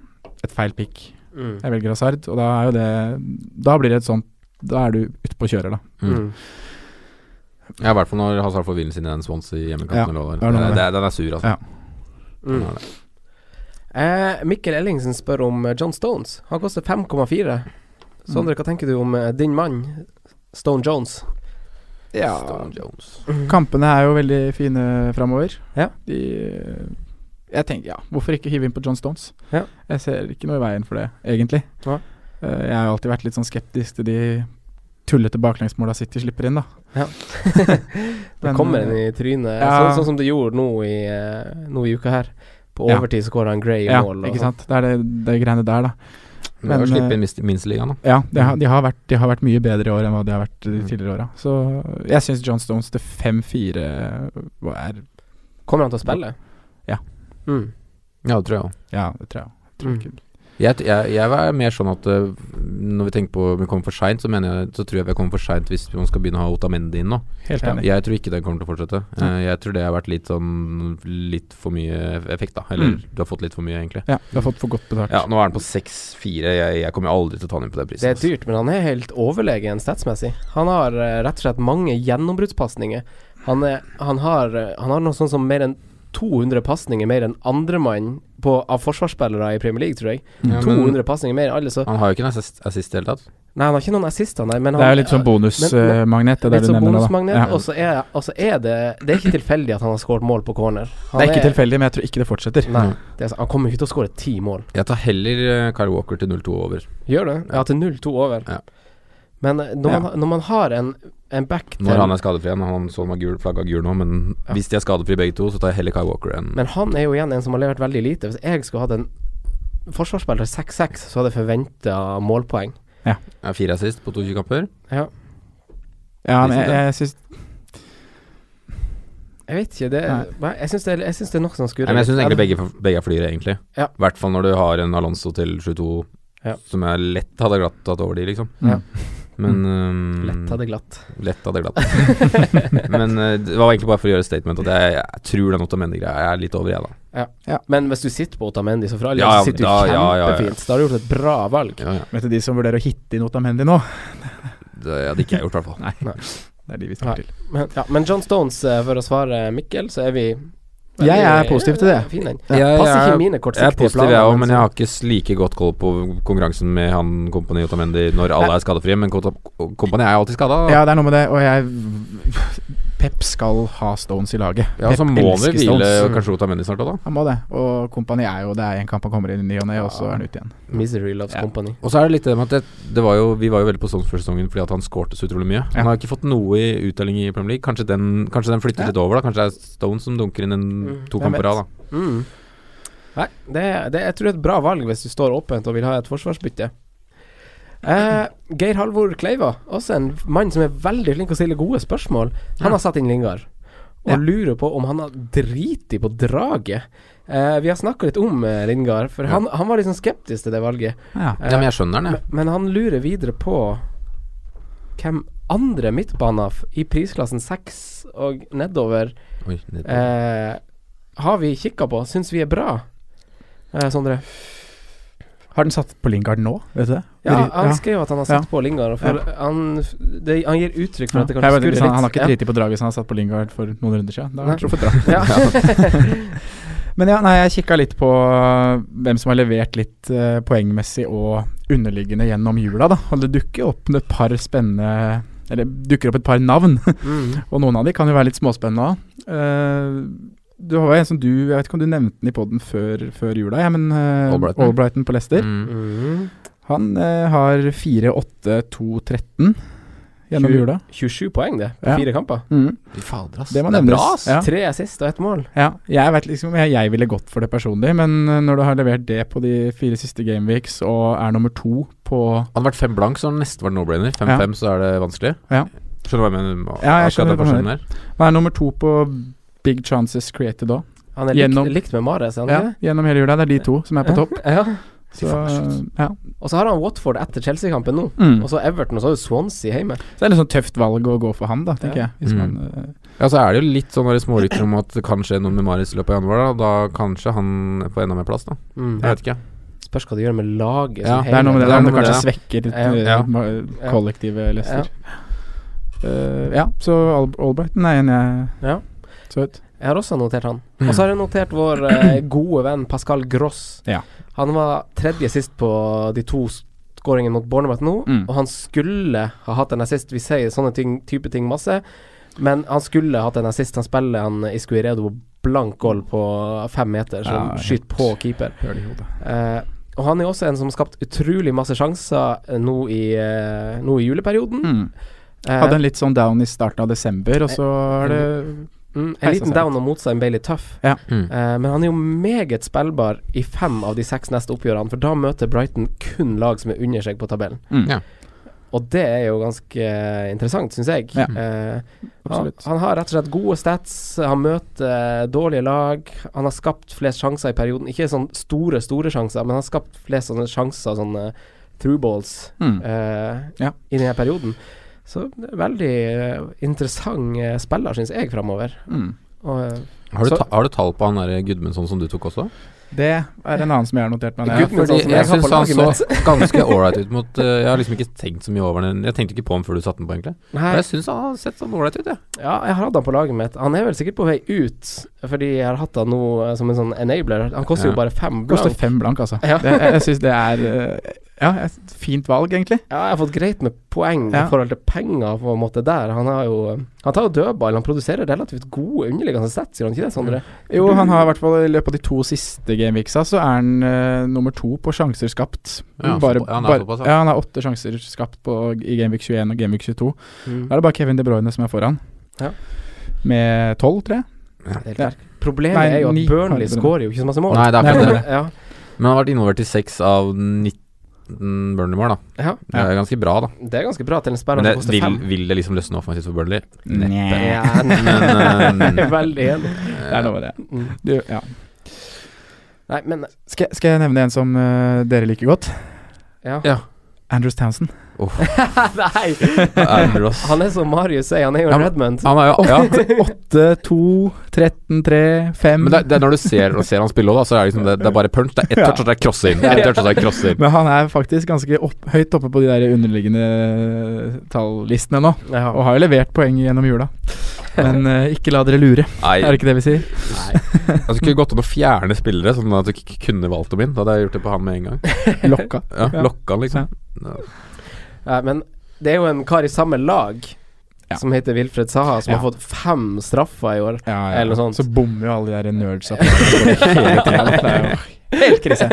Speaker 3: et feil pick.
Speaker 2: Mm.
Speaker 3: Jeg velger Hazard, og da er jo det Da blir det et sånt Da er du ute på kjøret, da.
Speaker 4: Mm.
Speaker 2: Mm.
Speaker 4: Ja, i hvert fall når Hazard får vinden sin i den Swansea hjemmekampen.
Speaker 3: Ja,
Speaker 4: det
Speaker 3: er
Speaker 4: Den er sur, altså.
Speaker 3: Ja.
Speaker 2: Mm. Eh, Mikkel Ellingsen spør om eh, John Stones. Han koster 5,4. Sondre, hva tenker du om eh, din mann, Stone Jones?
Speaker 4: Stone Jones.
Speaker 3: Kampene er jo veldig fine framover.
Speaker 2: Ja.
Speaker 3: De Jeg tenker, ja, hvorfor ikke hive inn på John Stones?
Speaker 2: Ja.
Speaker 3: Jeg ser ikke noe i veien for det, egentlig.
Speaker 2: Ja.
Speaker 3: Eh, jeg har alltid vært litt sånn skeptisk til de tullete baklengsmåla City slipper inn, da.
Speaker 2: Ja. det kommer
Speaker 3: eh,
Speaker 2: en i trynet,
Speaker 3: ja.
Speaker 2: sånn, sånn som det gjorde nå i, eh, nå i uka her. På
Speaker 3: Ja.
Speaker 2: overtid så skåra han Gray i
Speaker 3: Ja,
Speaker 2: mål. Ja,
Speaker 3: ikke sant. Det er det, det greiene der, da.
Speaker 4: Men, å
Speaker 3: Men,
Speaker 4: slippe
Speaker 3: eh,
Speaker 4: inn minst- minsteligaen, da.
Speaker 3: Ja, de har, de, har vært, de har vært mye bedre i år enn hva de har vært de
Speaker 4: Mm.
Speaker 3: tidligere åra. Så jeg syns John Stones til 5-4 er
Speaker 2: Kommer han til å spille?
Speaker 3: Ja.
Speaker 2: Mm.
Speaker 4: Ja, det tror jeg òg.
Speaker 3: Ja, det tror jeg. òg. tror
Speaker 2: Mm.
Speaker 4: Jeg, jeg, jeg er mer sånn at øh, når vi tenker på om vi kommer for seint, så jeg Så tror jeg vi kommer for seint hvis man skal begynne å ha Otamendi inn nå.
Speaker 3: Helt enig.
Speaker 4: Jeg tror ikke den kommer til å fortsette. Ja. jeg tror det har vært litt sånn Litt for mye effekt, da. Eller
Speaker 3: Mm.
Speaker 4: du har fått litt for mye, egentlig.
Speaker 3: Ja, du har fått for godt betalt.
Speaker 4: Ja, nå er han på 6-4. Jeg, jeg kommer aldri til å ta han inn på den prisen.
Speaker 2: Det er dyrt, men han er helt overlegen statsmessig. Han har eh, rett og slett mange gjennombruddspasninger. Han, han, har, eh, han har noe sånn som mer enn 200 pasninger mer enn andremann av forsvarsspillere i Premier League, tror jeg.
Speaker 4: Ja,
Speaker 2: 200 pasninger mer enn alle, så
Speaker 4: Han har jo ikke noen assist, assist i det hele tatt.
Speaker 2: Nei, han har ikke noen assister, nei. Men
Speaker 3: Det er jo litt sånn bonusmagnet, det
Speaker 2: Litt sånn bonusmagnet.
Speaker 3: Ja.
Speaker 2: Og så er, også er det Det er ikke tilfeldig at han har skåret mål på corner. Han
Speaker 3: Det er ikke tilfeldig, men jeg tror ikke det fortsetter.
Speaker 2: Nei, det er, han kommer ikke til å skåre ti mål.
Speaker 4: Jeg tar heller uh, Kyle Walker til 0-2 over.
Speaker 2: Gjør det? Ja, til 0-2 over.
Speaker 4: Ja.
Speaker 2: Men eh, når, man, når man har en, en back til
Speaker 4: Når han er skadefri igjen. Han så meg gul, flagga gul nå, men
Speaker 2: Ja.
Speaker 4: hvis de er skadefri begge to, så tar jeg heller Kai Walker enn
Speaker 2: Men han er jo igjen en som har levert veldig lite. Hvis jeg skulle hatt en forsvarsspiller 6-6, så hadde jeg forventa målpoeng.
Speaker 4: Ja, fire assist på 22 kamper.
Speaker 2: Ja,
Speaker 3: Ja, men jeg, jeg syns
Speaker 2: jeg vet ikke. Det,
Speaker 3: Nei.
Speaker 2: Jeg syns det, det er nok som skurrer.
Speaker 4: Men jeg syns egentlig begge, begge er flyere, egentlig.
Speaker 2: Ja.
Speaker 4: I hvert fall når du har en Alonso til 22
Speaker 2: Ja.
Speaker 4: som jeg lett hadde glatt tatt over de, liksom.
Speaker 3: Ja.
Speaker 4: Men um,
Speaker 2: Lett hadde glatt.
Speaker 4: Lett hadde glatt. men uh, det var egentlig bare for å gjøre et statement at jeg, jeg tror den Otamendi-greia er litt over, jeg, da.
Speaker 2: Men hvis du sitter på Otamendi, så for all del
Speaker 4: Ja,
Speaker 2: så sitter du
Speaker 4: da- ja, ja, ja.
Speaker 2: kjempefint. Da har du gjort et bra valg.
Speaker 4: Ja, ja.
Speaker 3: Vet du de som vurderer å hitte inn Otamendi nå?
Speaker 4: Det hadde ikke jeg gjort, i hvert fall.
Speaker 3: Nei. Det er de vi
Speaker 2: skal
Speaker 3: snakker til.
Speaker 2: Men, ja, men John Stones, eh, for å svare Mikkel, så er vi
Speaker 3: Jeg er positiv til det.
Speaker 2: Fin den.
Speaker 4: Jeg-
Speaker 2: Passer ikke mine
Speaker 4: Jeg er
Speaker 2: kortsiktige
Speaker 4: positiv,
Speaker 2: planer.
Speaker 4: jeg òg, men jeg har ikke like godt koll på konkurransen med han Kompani Otamendi når alle er skadefrie. Men Kompani er jo alltid skada.
Speaker 3: Ja, det er noe med det, og jeg Pep skal ha Stones i laget.
Speaker 4: Ja, så må vi hvile
Speaker 3: kanskje
Speaker 4: kanskje Otamendi snart òg, da.
Speaker 3: Han må det. Og Kompani er jo Det er en kamp han kommer inn i ny og ne, og så er han ute igjen.
Speaker 2: Misery loves
Speaker 3: Ja.
Speaker 2: company.
Speaker 4: Og så er det litt det med at det, det var jo, vi var jo veldig på Stones før sesongen fordi at han skårte så utrolig mye.
Speaker 3: Ja.
Speaker 4: Han har ikke fått noe i uttelling i Premier League. Kanskje den, kanskje den flytter
Speaker 3: Ja.
Speaker 4: litt over, da. Kanskje det er Stones som dunker inn en
Speaker 2: Mm,
Speaker 4: to kamper av, da.
Speaker 2: Mm. Nei, det, det, jeg tror det er et bra valg hvis du står åpent og vil ha et forsvarsbytte. Eh, Geir Halvor Kleiva, også en mann som er veldig flink til å stille gode spørsmål. Han har satt inn Lingard, og
Speaker 3: Ja.
Speaker 2: lurer på om han har driti på draget. Eh, vi har snakka litt om eh, Lingard, for han, han var sånn skeptisk til det valget.
Speaker 3: Ja.
Speaker 2: Eh,
Speaker 4: Ja, men jeg skjønner det.
Speaker 2: men, men han lurer videre på hvem andre midtbaner i prisklassen 6 og nedover
Speaker 4: Oi, nedover.
Speaker 2: eh, har vi kikka på, syns vi er bra. Eh, Sondre?
Speaker 3: Har den satt på Lingard nå, vet du det?
Speaker 2: Ja, han skrev at han har satt
Speaker 3: Ja.
Speaker 2: på Lingard. For han, det, han gir uttrykk for at det
Speaker 3: Ja,
Speaker 2: kanskje skurrer litt.
Speaker 3: han, har ikke
Speaker 2: ja.
Speaker 3: driti på draget som han har satt på Lingard for noen runder siden. Da har han truffet.
Speaker 2: Ja.
Speaker 3: Men ja, nei, jeg kikka litt på øh, hvem som har levert litt uh, poengmessig og underliggende gjennom jula, da. Og det dukker opp et par spennende Eller dukker opp et par navn.
Speaker 2: Mm.
Speaker 3: og noen av de kan jo være litt småspennende òg. Du har jo en som du Jeg vet ikke om du nevnte den i poden før, før jula, ja, men uh,
Speaker 4: Albrighton.
Speaker 3: Albrighton på Leicester.
Speaker 4: Mm.
Speaker 2: Mm.
Speaker 3: Han uh, har 4-8-2-13 gjennom
Speaker 2: Tjue-
Speaker 3: jula.
Speaker 2: 27 poeng, det, på
Speaker 3: Ja.
Speaker 2: fire kamper.
Speaker 3: Mm.
Speaker 4: Fader, ass.
Speaker 3: Det det
Speaker 4: er
Speaker 3: nevnes.
Speaker 4: bra, ass.
Speaker 3: Ja.
Speaker 2: Tre assist og ett mål.
Speaker 3: Ja, jeg vet liksom jeg, jeg ville gått for det personlig, men øh, når du har levert det på de fire siste gameweeks og er nummer to på
Speaker 4: Hadde det vært fem blank, så hadde det nesten vært no-brainer. 5-5, så er det vanskelig.
Speaker 3: Ja.
Speaker 4: Skjønner du hva jeg mener?
Speaker 3: Ja, jeg skjønner hva du
Speaker 4: mener.
Speaker 3: Han er nummer to på Big Chances Created òg.
Speaker 2: Han er likt,
Speaker 3: Gjennom-
Speaker 2: likt med Mares, er han
Speaker 3: Ja,
Speaker 2: ikke?
Speaker 3: gjennom hele jula. Det er de to som er på
Speaker 2: Ja.
Speaker 3: topp.
Speaker 2: Ja.
Speaker 3: Så, ja.
Speaker 2: Og så har han Watford etter Chelsea-kampen nå.
Speaker 3: Mm.
Speaker 2: Og så Everton, og så har du Swansea hjemme.
Speaker 3: Så det er litt sånn tøft valg å gå for han, da, tenker
Speaker 2: Ja.
Speaker 3: jeg. Hvis
Speaker 4: Mm.
Speaker 3: man, uh,
Speaker 4: Ja, så er det jo litt sånn smårykter om at det kan skje noe med Marius i løpet av januar. Da, da kanskje han får enda mer plass, da.
Speaker 2: Mm.
Speaker 4: Jeg vet ikke.
Speaker 2: Spørs hva det gjør med laget.
Speaker 4: Ja,
Speaker 3: det er noe med det,
Speaker 4: det er
Speaker 3: det kanskje
Speaker 4: det,
Speaker 3: svekker
Speaker 2: Ja.
Speaker 4: Ja.
Speaker 3: ma- kollektivet Leicester. Uh, ja, så Al Albrighton er en jeg Ut.
Speaker 2: Jeg har også notert han. Og så har jeg notert vår eh, gode venn Pascal Gross.
Speaker 3: Ja.
Speaker 2: Han var tredje sist på de to skåringene mot Bournemouth nå,
Speaker 3: Mm.
Speaker 2: og han skulle ha hatt en assist. Vi sier sånne ting, type ting masse, men han skulle hatt en assist. Han spiller han Iscuiredo blank goal på fem meter, som
Speaker 3: Ja,
Speaker 2: skyter på keeper. Eh, og han er også en som har skapt utrolig masse sjanser eh, nå i, eh, nå i juleperioden.
Speaker 3: Mm.
Speaker 2: Eh,
Speaker 3: Hadde en litt sånn down i starten av desember, og så er det
Speaker 2: Mm, en liten down og motstand ble litt tøff.
Speaker 3: Ja.
Speaker 4: Mm.
Speaker 2: uh, men han er jo meget spillbar i fem av de seks neste oppgjørene, for da møter Brighton kun lag som er under seg på tabellen.
Speaker 3: Mm.
Speaker 4: Ja.
Speaker 2: Og det er jo ganske eh, interessant, syns jeg.
Speaker 3: Ja.
Speaker 2: Uh, han, han har rett og slett gode stats, han møter dårlige lag. Han har skapt flest sjanser i perioden. Ikke sånn store, store sjanser, men han har skapt flest sånne sjanser, sånne through balls,
Speaker 3: Ja.
Speaker 2: i denne perioden. Så veldig eh, interessant eh, spiller, syns jeg, framover.
Speaker 3: Mm.
Speaker 2: Og, eh,
Speaker 4: Har, du
Speaker 2: Så-
Speaker 4: ta, har du tall på han der Gudmundsson som du tok også?
Speaker 3: Det er en annen som jeg har notert meg.
Speaker 4: Fordi jeg
Speaker 2: jeg
Speaker 4: syns han så ganske ålreit ut mot uh, Jeg har liksom ikke tenkt så mye over den. Jeg tenkte ikke på ham før du satte den på, egentlig.
Speaker 2: nei,
Speaker 4: Men jeg syns han har sett sånn ålreit ut, jeg.
Speaker 2: Ja, jeg har hatt han på laget mitt. Han er vel sikkert på vei ut, fordi jeg har hatt han nå som en sånn enabler. Han koster
Speaker 4: Ja.
Speaker 2: jo bare fem
Speaker 3: Koster
Speaker 2: blank.
Speaker 3: fem blank, altså.
Speaker 2: Ja.
Speaker 3: Det, jeg jeg syns det er øh, Ja, et fint valg, egentlig.
Speaker 2: Ja, jeg har fått greit med poeng
Speaker 3: Ja.
Speaker 2: i forhold til penger på en måte der. Han har jo Han tar jo dødball, han produserer relativt gode underliggende sett, sier han ikke det, Sondre?
Speaker 3: Jo, han har i hvert fall i løpet av de to siste gameweeksa, så er han uh, nummer to på sjanser skapt.
Speaker 4: Ja,
Speaker 3: bare,
Speaker 4: ja, han er
Speaker 3: bare,
Speaker 4: ja.
Speaker 3: han har åtte sjanser skapt på, i Gameweek 21 og Gameweek 22.
Speaker 2: Mm.
Speaker 3: Da er det bare Kevin De Bruyne som er foran.
Speaker 2: Ja.
Speaker 3: Med tolv, tror jeg. Ja.
Speaker 2: Problemet
Speaker 3: Nei,
Speaker 2: er jo at Burnley skårer jo ikke så masse mål.
Speaker 4: Nei, det er akkurat
Speaker 3: det
Speaker 4: Men han har vært involvert i seks av 19 Burnley-mål, da.
Speaker 2: ja,
Speaker 4: Det er ganske bra, da.
Speaker 2: det er ganske bra til en spiller
Speaker 4: Men det, vil,
Speaker 2: fem.
Speaker 4: vil det liksom løsne offensivt for Burnley?
Speaker 3: Nei.
Speaker 2: Ja,
Speaker 4: Men,
Speaker 2: jeg
Speaker 4: eh,
Speaker 2: er veldig enig.
Speaker 3: Det er noe med det.
Speaker 2: Mm.
Speaker 3: Du, ja.
Speaker 2: Nei, men
Speaker 3: skal, skal jeg nevne en som uh, dere liker godt?
Speaker 2: Ja.
Speaker 4: Ja.
Speaker 3: Andrews Townsend.
Speaker 2: Nei!
Speaker 4: Andrew
Speaker 2: Han er som Marius sier, han er jo
Speaker 4: Ja,
Speaker 2: Redmond.
Speaker 4: Han er jo Ja.
Speaker 3: 8, 2, 13, 3, 5
Speaker 4: Men det, det når du ser, ser han spille òg, så er det liksom det, det er bare punch. Det er ett touch, og så er det crosse inn. Ett touch, og så er det inn.
Speaker 3: Men han er faktisk ganske opp, høyt oppe på de der underliggende tallistene nå.
Speaker 2: Ja.
Speaker 3: Og har jo levert poeng gjennom jula. Men uh, ikke la dere lure,
Speaker 4: Nei,
Speaker 3: er det ikke det vi sier?
Speaker 4: altså, det skulle gått an å fjerne spillere, sånn at du ikke kunne valgt dem inn. Da hadde jeg gjort det på han med en gang.
Speaker 3: Lokka.
Speaker 4: Ja,
Speaker 3: Ja.
Speaker 4: Lokka liksom.
Speaker 2: Ja, men det er jo en kar i samme lag
Speaker 3: Ja.
Speaker 2: som heter Wilfred Saha, som
Speaker 3: Ja.
Speaker 2: har fått fem straffer i år.
Speaker 3: Ja, ja.
Speaker 2: Eller noe sånt.
Speaker 3: Så bommer jo alle de der nerdsa er helt krise.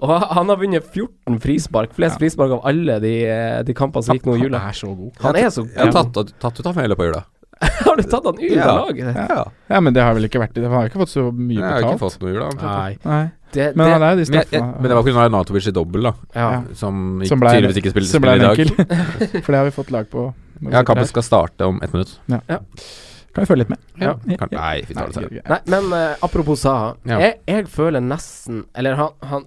Speaker 2: Og han- han har vunnet 14 frispark, flest
Speaker 3: Ja.
Speaker 2: frispark av alle de, eh, de kampene som gikk nå i jula.
Speaker 3: Han er så god.
Speaker 2: Han er så
Speaker 4: Jeg har tatt, tatt ut av hele på jula.
Speaker 2: Har du tatt han ut
Speaker 4: Ja.
Speaker 2: av laget?
Speaker 4: Ja.
Speaker 3: Ja, men det har vel ikke vært det. Han har ikke fått så mye betalt.
Speaker 4: Jeg har ikke fått noe i jula.
Speaker 2: Nei.
Speaker 3: Nei.
Speaker 2: Det,
Speaker 3: Men
Speaker 2: det,
Speaker 3: jo de
Speaker 4: Men, jeg, jeg, men det var pga. Natovic i dobbel, da.
Speaker 2: ja.
Speaker 3: ja.
Speaker 4: Som, ikke,
Speaker 3: Som ble-
Speaker 4: tydeligvis ikke
Speaker 3: spilte
Speaker 4: spill i dag.
Speaker 3: For det har vi fått lag på.
Speaker 4: Ja, kampen skal starte om ett minutt.
Speaker 3: Ja Kan vi følge litt med?
Speaker 2: Ja.
Speaker 4: Kan, nei,
Speaker 3: vi
Speaker 4: tar
Speaker 3: det
Speaker 2: senere. Men uh, apropos Saha.
Speaker 4: Ja.
Speaker 2: Jeg, jeg føler nesten Eller han, han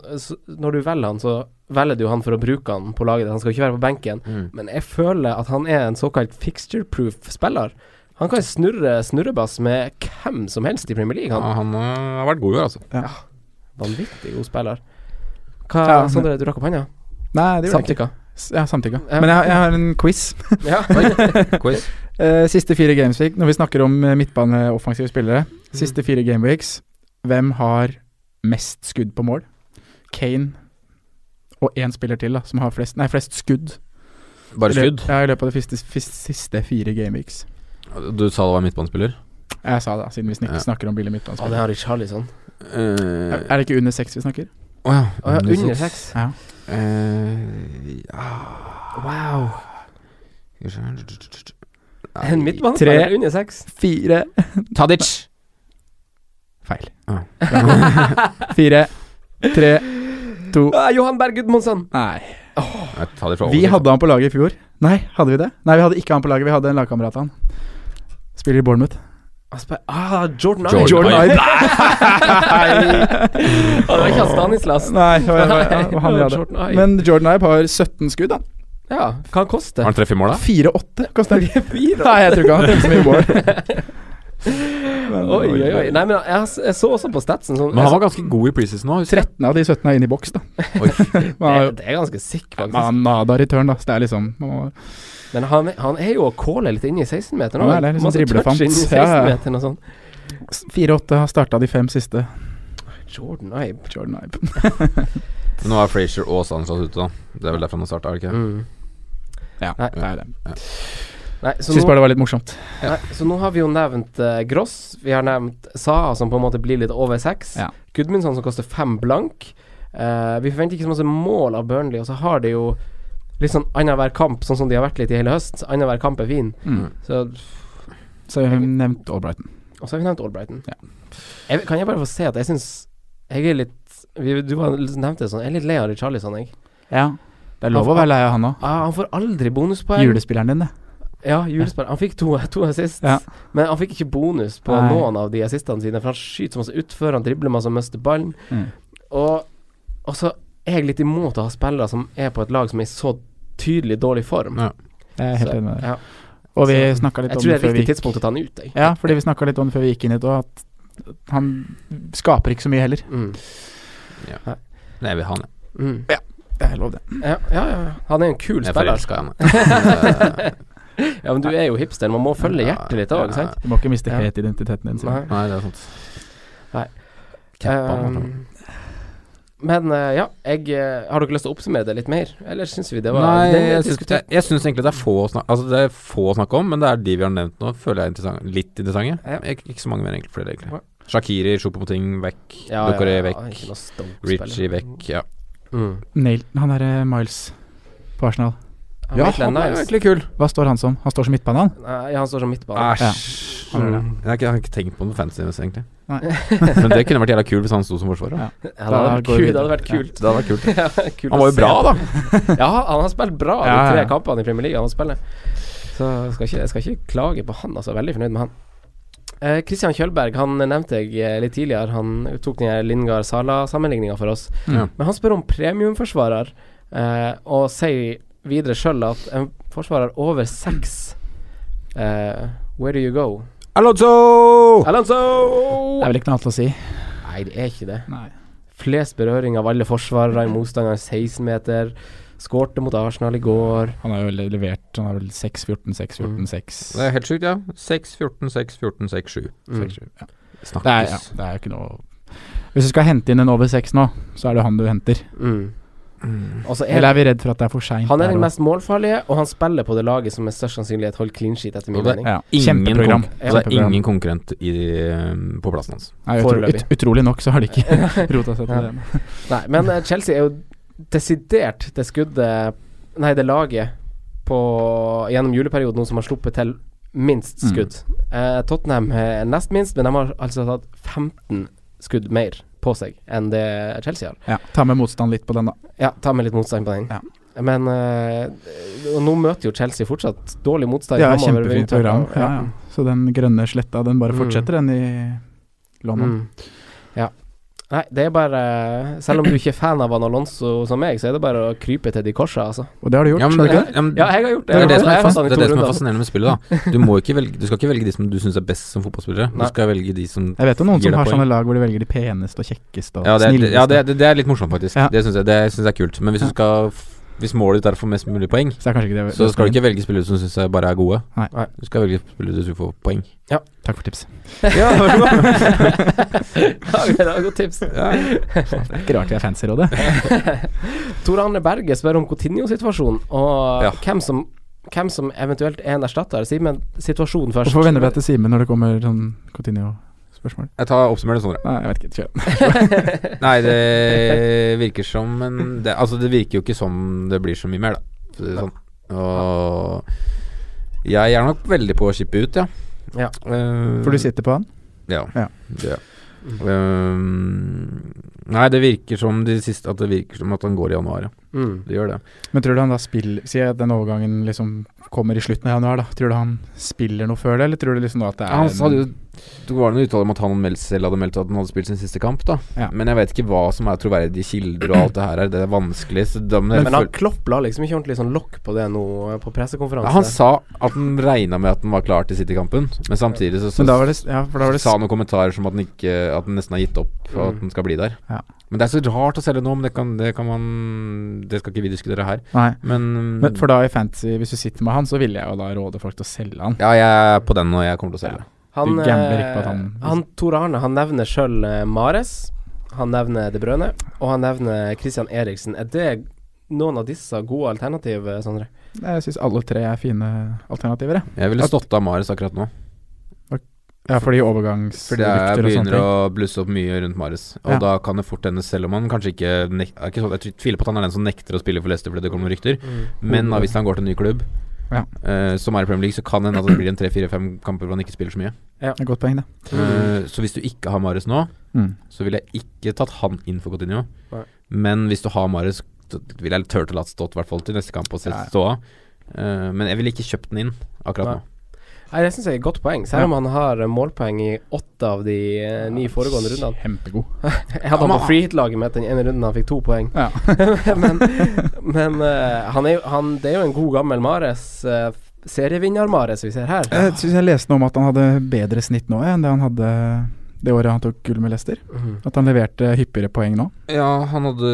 Speaker 2: Når du velger han, så velger du han for å bruke han på laget. Han skal ikke være på benken.
Speaker 4: Mm.
Speaker 2: Men jeg føler at han er en såkalt fixture-proof spiller. Han kan snurre snurrebass med hvem som helst i Premier League.
Speaker 4: Ja,
Speaker 2: Han
Speaker 4: han eh, har vært god i år, altså.
Speaker 2: Vanvittig god spiller. Hva,
Speaker 3: Ja,
Speaker 2: Sondre, du rakk opp hånda?
Speaker 3: Nei, det gjorde jeg ikke.
Speaker 2: Samtykka?
Speaker 3: Ja, samtykka.
Speaker 2: Ja.
Speaker 3: Men jeg, jeg har en quiz.
Speaker 2: Ja.
Speaker 4: Quiz.
Speaker 3: Eh, siste fire gameweek, når vi snakker om uh, midtbaneoffensive spillere. Siste fire gameweeks. hvem har mest skudd på mål? Kane og én spiller til, da, som har flest Nei, flest skudd.
Speaker 4: Bare skudd?
Speaker 3: Ja, i løpet av de siste, siste fire gameweeks.
Speaker 4: Du sa det var midtbanespiller?
Speaker 3: Jeg sa det, siden vi snik
Speaker 4: Ja.
Speaker 3: snakker om billig
Speaker 2: Ja, det har Richarlison.
Speaker 4: Eh,
Speaker 3: Er er det ikke under seks vi snakker?
Speaker 4: Å ja.
Speaker 2: Oh, ja, under seks.
Speaker 3: Ja.
Speaker 4: Uh, ja.
Speaker 2: Wow. En midtbanespiller under seks?
Speaker 3: Fire
Speaker 4: Tadic!
Speaker 3: Feil.
Speaker 4: Ah.
Speaker 3: Fire, tre, to
Speaker 2: Ah, Johan Berg Gudmundsson!
Speaker 3: Nei.
Speaker 4: Oh.
Speaker 3: Vi hadde han på laget i fjor. Nei, hadde vi det? Nei, vi hadde ikke han på laget. Vi hadde en lagkamerat av han. Spiller i Bournemouth.
Speaker 2: Ah, Jordan
Speaker 4: Jordan
Speaker 2: Ibe.
Speaker 3: Jordan
Speaker 4: Ibe.
Speaker 2: Nei! Det var ikke han Stanislas.
Speaker 3: Nei, det var, det var, ja, han hadde.
Speaker 2: Jordan
Speaker 3: Men Jordan Ibe har 17 skudd, da.
Speaker 2: Ja, hva han koster
Speaker 4: Har han treff i mål, da?
Speaker 3: 4-8 koster.
Speaker 2: Fire.
Speaker 3: Nei, jeg tror ikke han har så mye mål. Men-
Speaker 2: Oi, oi, oi. Nei, men jeg, jeg så også på statsen sånn
Speaker 4: Men han var ganske god i preseason nå.
Speaker 3: 13 av de 17 er inne i boks, da. Man
Speaker 2: det, det er ganske sick,
Speaker 3: man
Speaker 2: faktisk.
Speaker 3: har nada return, da. Så det er liksom man må,
Speaker 2: Men han, han er jo å calle litt inne i 16-meteren.
Speaker 3: Han er det, liksom driblefant.
Speaker 2: Inn i
Speaker 3: Ja, ja.
Speaker 2: 16-meteren og sånn.
Speaker 3: 4-8 har starta de fem siste.
Speaker 2: Jordan Ibe.
Speaker 3: Jordan Ibe.
Speaker 4: Nå er Frazier og Sanchez ute, da. Det er vel derfor han har starta, er det ikke?
Speaker 2: Mm.
Speaker 3: Ja,
Speaker 2: Nei.
Speaker 3: det er det.
Speaker 2: Nei, så
Speaker 3: Syns bare det var litt morsomt.
Speaker 2: nei, så nå har vi jo nevnt uh, Gross. Vi har nevnt Saha, som på en måte blir litt over seks.
Speaker 3: Ja.
Speaker 2: Gudmundsson, som koster fem blank. Uh, vi forventer ikke så masse mål av Burnley, og så har de jo litt sånn annenhver kamp, sånn som de har vært litt i hele høst. Annenhver kamp er fin.
Speaker 3: Mm.
Speaker 2: Så
Speaker 3: Så har vi nevnt Albrighton.
Speaker 2: Og så har vi nevnt Albrighton.
Speaker 3: Ja.
Speaker 2: Jeg, kan jeg bare få se at jeg syns Jeg er litt vi, Du var, nevnte det sånn, jeg er litt lei av Richarlison, jeg.
Speaker 3: Ja. Det er lov å være lei av han òg.
Speaker 2: Ah, han får aldri bonuspoeng.
Speaker 3: Julespilleren din, det.
Speaker 2: Ja, julespark. Han fikk to, to assist,
Speaker 3: Ja.
Speaker 2: men han fikk ikke bonus på
Speaker 3: Nei.
Speaker 2: noen av de assistene sine, for han skyter så masse utfør, han dribler masse og mister ballen.
Speaker 3: Mm.
Speaker 2: Og, og så er jeg litt imot å ha spillere som er på et lag som er i så tydelig dårlig form.
Speaker 4: Ja.
Speaker 3: Jeg er helt enig med deg.
Speaker 2: ja.
Speaker 3: Og vi snakka litt
Speaker 2: Jeg
Speaker 3: om
Speaker 2: tror det
Speaker 3: det
Speaker 2: er et
Speaker 3: det er
Speaker 2: riktig tidspunkt å ta han ut, jeg.
Speaker 3: Ja, fordi vi snakka litt om det før vi gikk inn hit òg, at han skaper ikke så mye heller.
Speaker 2: Mm.
Speaker 4: Nei, jeg vil ha han, jeg.
Speaker 2: Mm.
Speaker 3: Det er lov, det.
Speaker 2: Ja, ja, ja. Han er en kul
Speaker 4: Jeg er
Speaker 2: spiller.
Speaker 4: forelska i han.
Speaker 2: Ja, men du er jo hipster, man må følge hjertet litt òg, sant?
Speaker 3: Du må ikke miste
Speaker 2: Ja.
Speaker 3: helt identiteten din.
Speaker 2: Nei.
Speaker 4: Nei, det er sant.
Speaker 2: Nei.
Speaker 4: Cappa
Speaker 2: Um, men eh, ja, jeg eh, Har dere lyst til å oppsummere det litt mer? Eller syns vi det var
Speaker 4: Nei, jeg syns, jeg, jeg syns egentlig det er få å snakke Altså det er få å snakke om, men det er de vi har nevnt nå, føler jeg er interessant, litt interessante.
Speaker 2: Ja.
Speaker 4: Ikke, ikke så mange mer, egentlig. Flere, egentlig.
Speaker 2: Ja.
Speaker 4: Shakiri, Choupo-Moting vekk.
Speaker 2: Ja,
Speaker 4: Dokore
Speaker 2: ja, ja,
Speaker 4: vekk.
Speaker 2: Stoke-spiller.
Speaker 4: Richie vekk. Ja.
Speaker 2: Mm.
Speaker 3: Nail, han derre Miles på Arsenal.
Speaker 2: Han
Speaker 4: ja, han er jo egentlig kul.
Speaker 3: Hva står han som? Han står som midtbane, han?
Speaker 2: Nei, ja, han står som midtbane.
Speaker 4: Æsj.
Speaker 3: Ja.
Speaker 4: Mm. Jeg, har ikke, jeg har ikke tenkt på noe fancy egentlig. Men det kunne vært jævla kult hvis han sto som forsvarer.
Speaker 3: Ja.
Speaker 2: Ja, det hadde vært kult. Det hadde vært kult.
Speaker 4: Det hadde vært kult.
Speaker 2: Kult
Speaker 4: Han var jo bra, da.
Speaker 2: Ja, han har spilt bra de tre kampene i Premier League. Han spiller Så jeg skal, ikke, jeg skal ikke klage på han, altså. Veldig fornøyd med han. Eh, Christian Kjølberg han nevnte jeg eh, litt tidligere. Han tok den her Lingard Sala-sammenligninga for oss.
Speaker 4: Mm.
Speaker 2: Men han spør om premiumforsvarer, eh, og sier videre sjøl at en forsvarer over seks uh, Where do you go?
Speaker 4: Alonso!
Speaker 2: Alonso!
Speaker 3: Det er vel ikke noe annet å si.
Speaker 2: Nei, det er ikke det.
Speaker 3: Nei.
Speaker 2: Flest berøring av alle forsvarere i motstanderen 16-meter. Skårte mot Arsenal i går.
Speaker 3: Han har jo levert Han har vel 6-14, 6-14, 6
Speaker 4: Det er helt sjukt, ja. 6, 14, 6, 14, 6, 7.
Speaker 2: Mm.
Speaker 3: ja. Det er, ja, det er jo ikke noe Hvis du skal hente inn en over 6 nå, så er det han du henter.
Speaker 2: Mm. Og så er
Speaker 3: Eller er vi redd for at det er for seint?
Speaker 2: han er den mest målfarlige, og han spiller på det laget som med størst sannsynlighet holder clean sheet, etter min
Speaker 4: det-
Speaker 2: mening.
Speaker 3: ja.
Speaker 4: Ingen,
Speaker 3: Kjempeprogram.
Speaker 4: det er
Speaker 3: Kjempeprogram.
Speaker 4: ingen konkurrent i, um, på plassen hans.
Speaker 3: Nei, utro, ut, utrolig nok så har de ikke rota seg til
Speaker 2: Ja.
Speaker 3: det.
Speaker 2: Nei, men eh, Chelsea er jo desidert det skuddet Nei, det laget på gjennom juleperioden som har sluppet til minst
Speaker 3: Mm.
Speaker 2: skudd. Eh, Tottenham er nest minst, men de har altså tatt 15 skudd mer på seg enn det Chelsea har.
Speaker 3: Ja, ta med motstand litt på den, da.
Speaker 2: Ja, ta med litt motstand på den.
Speaker 3: Ja.
Speaker 2: Men og nå møter jo Chelsea fortsatt dårlig motstand.
Speaker 3: Ja, kjempefint program. Ja, ja. Så den grønne sletta, den bare
Speaker 2: Mm.
Speaker 3: fortsetter, den i London.
Speaker 2: Mm. Ja. Nei, det er bare Selv om du ikke er fan av han Alonso som meg, så er det bare å krype til de korsa, altså.
Speaker 3: Og det har du gjort,
Speaker 4: Ja, men,
Speaker 3: ikke
Speaker 4: ja,
Speaker 3: det?
Speaker 4: men,
Speaker 2: Ja, jeg har gjort det.
Speaker 4: det er det som er,
Speaker 2: Jeg har
Speaker 4: fas,
Speaker 2: hatt han i
Speaker 4: det er, det som er fascinerende med spillet, da. Du, må ikke velge, du skal ikke velge de som du syns er best som fotballspillere. Du skal velge de som
Speaker 3: Jeg vet jo noen som har sånne lag hvor de velger de peneste og kjekkeste og
Speaker 4: Ja, det er,
Speaker 3: snilleste.
Speaker 4: ja det, det, er litt morsomt, faktisk.
Speaker 3: Ja.
Speaker 4: Det syns jeg, synes jeg er kult. Men hvis du skal Hvis målet ditt er å få mest mulig poeng,
Speaker 3: Så er ikke det
Speaker 4: så skal du ikke velge spillere som syns jeg bare er gode.
Speaker 3: Nei.
Speaker 2: Nei.
Speaker 4: Du skal velge spillere som får poeng. Ja.
Speaker 3: Takk for tips.
Speaker 2: Ja, vær så god. det var godt tips.
Speaker 3: Det er ikke rart vi er fans i rådet.
Speaker 2: Tor Arne Berge spør om Coutinho-situasjonen, og
Speaker 4: Ja.
Speaker 2: hvem, som, hvem som eventuelt er en erstatter. Simen, situasjonen først.
Speaker 3: Hvorfor vender vi deg til Simen når det kommer sånn Coutinho-spørsmål?
Speaker 4: Jeg tar oppsummer det, Sondre.
Speaker 3: Nei, jeg vet ikke. Kjør.
Speaker 4: Nei, det virker som en det, Altså, det virker jo ikke som det blir så mye mer, da. For å si det sånn. Og jeg er nok veldig på å shippe ut, ja.
Speaker 2: Ja.
Speaker 4: Uh,
Speaker 3: For du sitter på han?
Speaker 4: Ja.
Speaker 3: Ja.
Speaker 4: Det gjør. Um, nei, det virker som de siste At det virker som at han går i januar, ja.
Speaker 2: Mm.
Speaker 4: Det gjør det.
Speaker 3: Men tror du han da spiller Si at den overgangen liksom kommer i slutten av januar, da. Tror du han spiller noe før det, eller tror du liksom da at det er
Speaker 4: Han
Speaker 3: sa
Speaker 4: hadde jo Det var noen uttaler om at han meldt, selv hadde meldt at han hadde spilt sin siste kamp, da.
Speaker 3: Ja.
Speaker 4: Men jeg vet ikke hva som er troverdige kilder og alt det her er. Det er vanskelig. Så da, men,
Speaker 2: Men han Klopp la liksom ikke ordentlig sånn lokk på det nå eh, på pressekonferanse.
Speaker 4: han sa at han regna med at han var klar til City-kampen, men samtidig så, så
Speaker 3: Men da var det Ja, for da var det
Speaker 4: sa han noen kommentarer som at han ikke At han nesten har gitt opp for at
Speaker 2: Mm.
Speaker 4: han skal bli der.
Speaker 3: Ja.
Speaker 4: Men det er så rart å selge nå, men det kan, det kan man Det skal ikke vi diskutere her.
Speaker 3: Nei.
Speaker 4: Men,
Speaker 3: Men for da i fantasy, hvis du sitter med han, så ville jeg jo da råde folk til å selge han.
Speaker 4: Ja, jeg er på den, og jeg kommer til å selge.
Speaker 2: Han,
Speaker 3: Du gambler ikke på at
Speaker 2: eh,
Speaker 3: han-
Speaker 2: han Tor Arne han nevner sjøl Mares. Han nevner De Brøne, og han nevner Christian Eriksen. Er det noen av disse gode alternativ, eh, Sondre?
Speaker 3: Jeg syns alle tre er fine alternativer, jeg.
Speaker 4: Jeg ville stått av Mares akkurat nå.
Speaker 3: Ja, fordi overgangsrykter og sånne
Speaker 4: begynner å blusse opp mye rundt Mares. Og
Speaker 3: Ja.
Speaker 4: da kan det fort hende, selv om han kanskje ikke, nek er ikke sånn, Jeg tviler på at han er den som nekter å spille for Leicester fordi det kommer rykter, mm. Men da, hvis han går til en ny klubb,
Speaker 3: Ja.
Speaker 4: uh, som er i Premier League, så kan det hende at det blir en tre-fire-fem kamper hvor han ikke spiller så mye.
Speaker 3: Det er godt poeng, det.
Speaker 4: Uh, så hvis du ikke har Mares nå,
Speaker 3: Mm.
Speaker 4: så ville jeg ikke tatt han inn for
Speaker 2: Cotinio.
Speaker 4: Men hvis du har Mares, ville jeg turt å la stått i hvert fall til neste kamp og se
Speaker 3: Ja, ja.
Speaker 4: stå av. Eh, men jeg ville ikke kjøpt den inn akkurat
Speaker 2: Nei.
Speaker 4: nå.
Speaker 2: Nei, Det syns jeg er et godt poeng, selv om han har eh, målpoeng i åtte av de eh, ni foregående rundene.
Speaker 3: Kjempegod.
Speaker 2: Jeg hadde han på freehit-laget mitt den ene runden han fikk to poeng.
Speaker 3: Ja.
Speaker 2: men men eh, han er jo, han, det er jo en god gammel Mares. Uh, Serievinner-Mares vi ser her.
Speaker 3: Jeg syns jeg leste noe om at han hadde bedre snitt nå enn det han hadde det året han tok gull med Leicester.
Speaker 2: Mhm.
Speaker 3: At han leverte hyppigere poeng nå.
Speaker 4: Ja, han hadde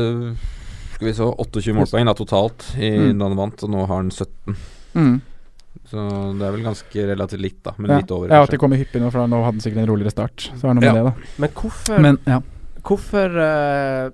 Speaker 4: Skal vi så 28 målpoeng da totalt i,
Speaker 3: Mm.
Speaker 4: da han vant, og nå har han 17. Så det er vel ganske relativt litt, da. Men
Speaker 3: Ja.
Speaker 4: litt over,
Speaker 3: ja, at de kommer hyppig nå, for nå hadde han sikkert en roligere start. Så er det noe
Speaker 4: Ja.
Speaker 3: med det,
Speaker 2: Men hvorfor
Speaker 3: da. Men ja.
Speaker 2: Hvorfor uh,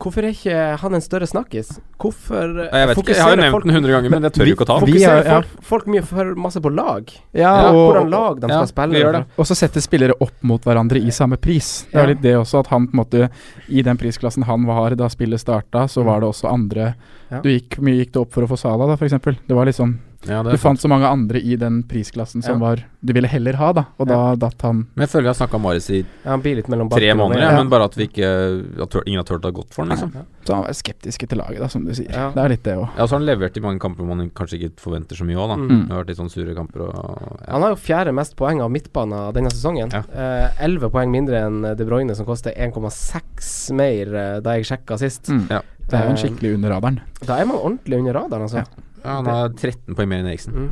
Speaker 2: Hvorfor er ikke han en større snakkis? Hvorfor eh,
Speaker 4: Jeg vet ikke, jeg har jo nevnt
Speaker 2: folk-
Speaker 4: den 100 ganger, men jeg tør jo ikke å ta den.
Speaker 3: Vi
Speaker 2: Fokuserer
Speaker 3: ja.
Speaker 2: folk, folk mye for masse på lag?
Speaker 3: Ja,
Speaker 2: Ja,
Speaker 3: og,
Speaker 2: hvordan lag de
Speaker 4: ja,
Speaker 2: skal spille.
Speaker 4: gjør det.
Speaker 3: og så setter spillere opp mot hverandre i samme pris. Det er
Speaker 2: Ja.
Speaker 3: litt det også, at han på en måte I den prisklassen han var da spillet starta, så var det også andre
Speaker 2: Ja.
Speaker 3: Du gikk mye gikk det opp for å få Sala, da, f.eks.? Det var liksom
Speaker 4: Ja,
Speaker 3: Du fant så mange andre i den prisklassen som
Speaker 2: Ja.
Speaker 3: var du ville heller ha, da. Og da datt han
Speaker 4: Men jeg føler jeg har snakka om Maris i tre måneder, men bare at vi ikke at ingen har turt å ha gått for han liksom.
Speaker 3: Så han var skeptiske til laget, da, som du sier.
Speaker 2: Ja.
Speaker 3: Det er litt det òg.
Speaker 4: Ja, så har han levert i mange kamper man kanskje ikke forventer så mye òg, da.
Speaker 2: Mm.
Speaker 4: Det har vært litt sånn sure kamper og ja.
Speaker 2: Han har jo fjerde mest poeng av midtbanen denne sesongen.
Speaker 4: Ja.
Speaker 2: Eh, Elleve poeng mindre enn De Bruyne, som koster 1,6 mer eh, da jeg sjekka sist.
Speaker 3: Mm.
Speaker 4: Ja.
Speaker 3: Det er jo en
Speaker 2: Eh,
Speaker 3: skikkelig under radaren.
Speaker 2: Da er man ordentlig under radaren, altså.
Speaker 3: Ja.
Speaker 4: Ja, han har 13 poeng mer enn Eriksen.
Speaker 2: Mm.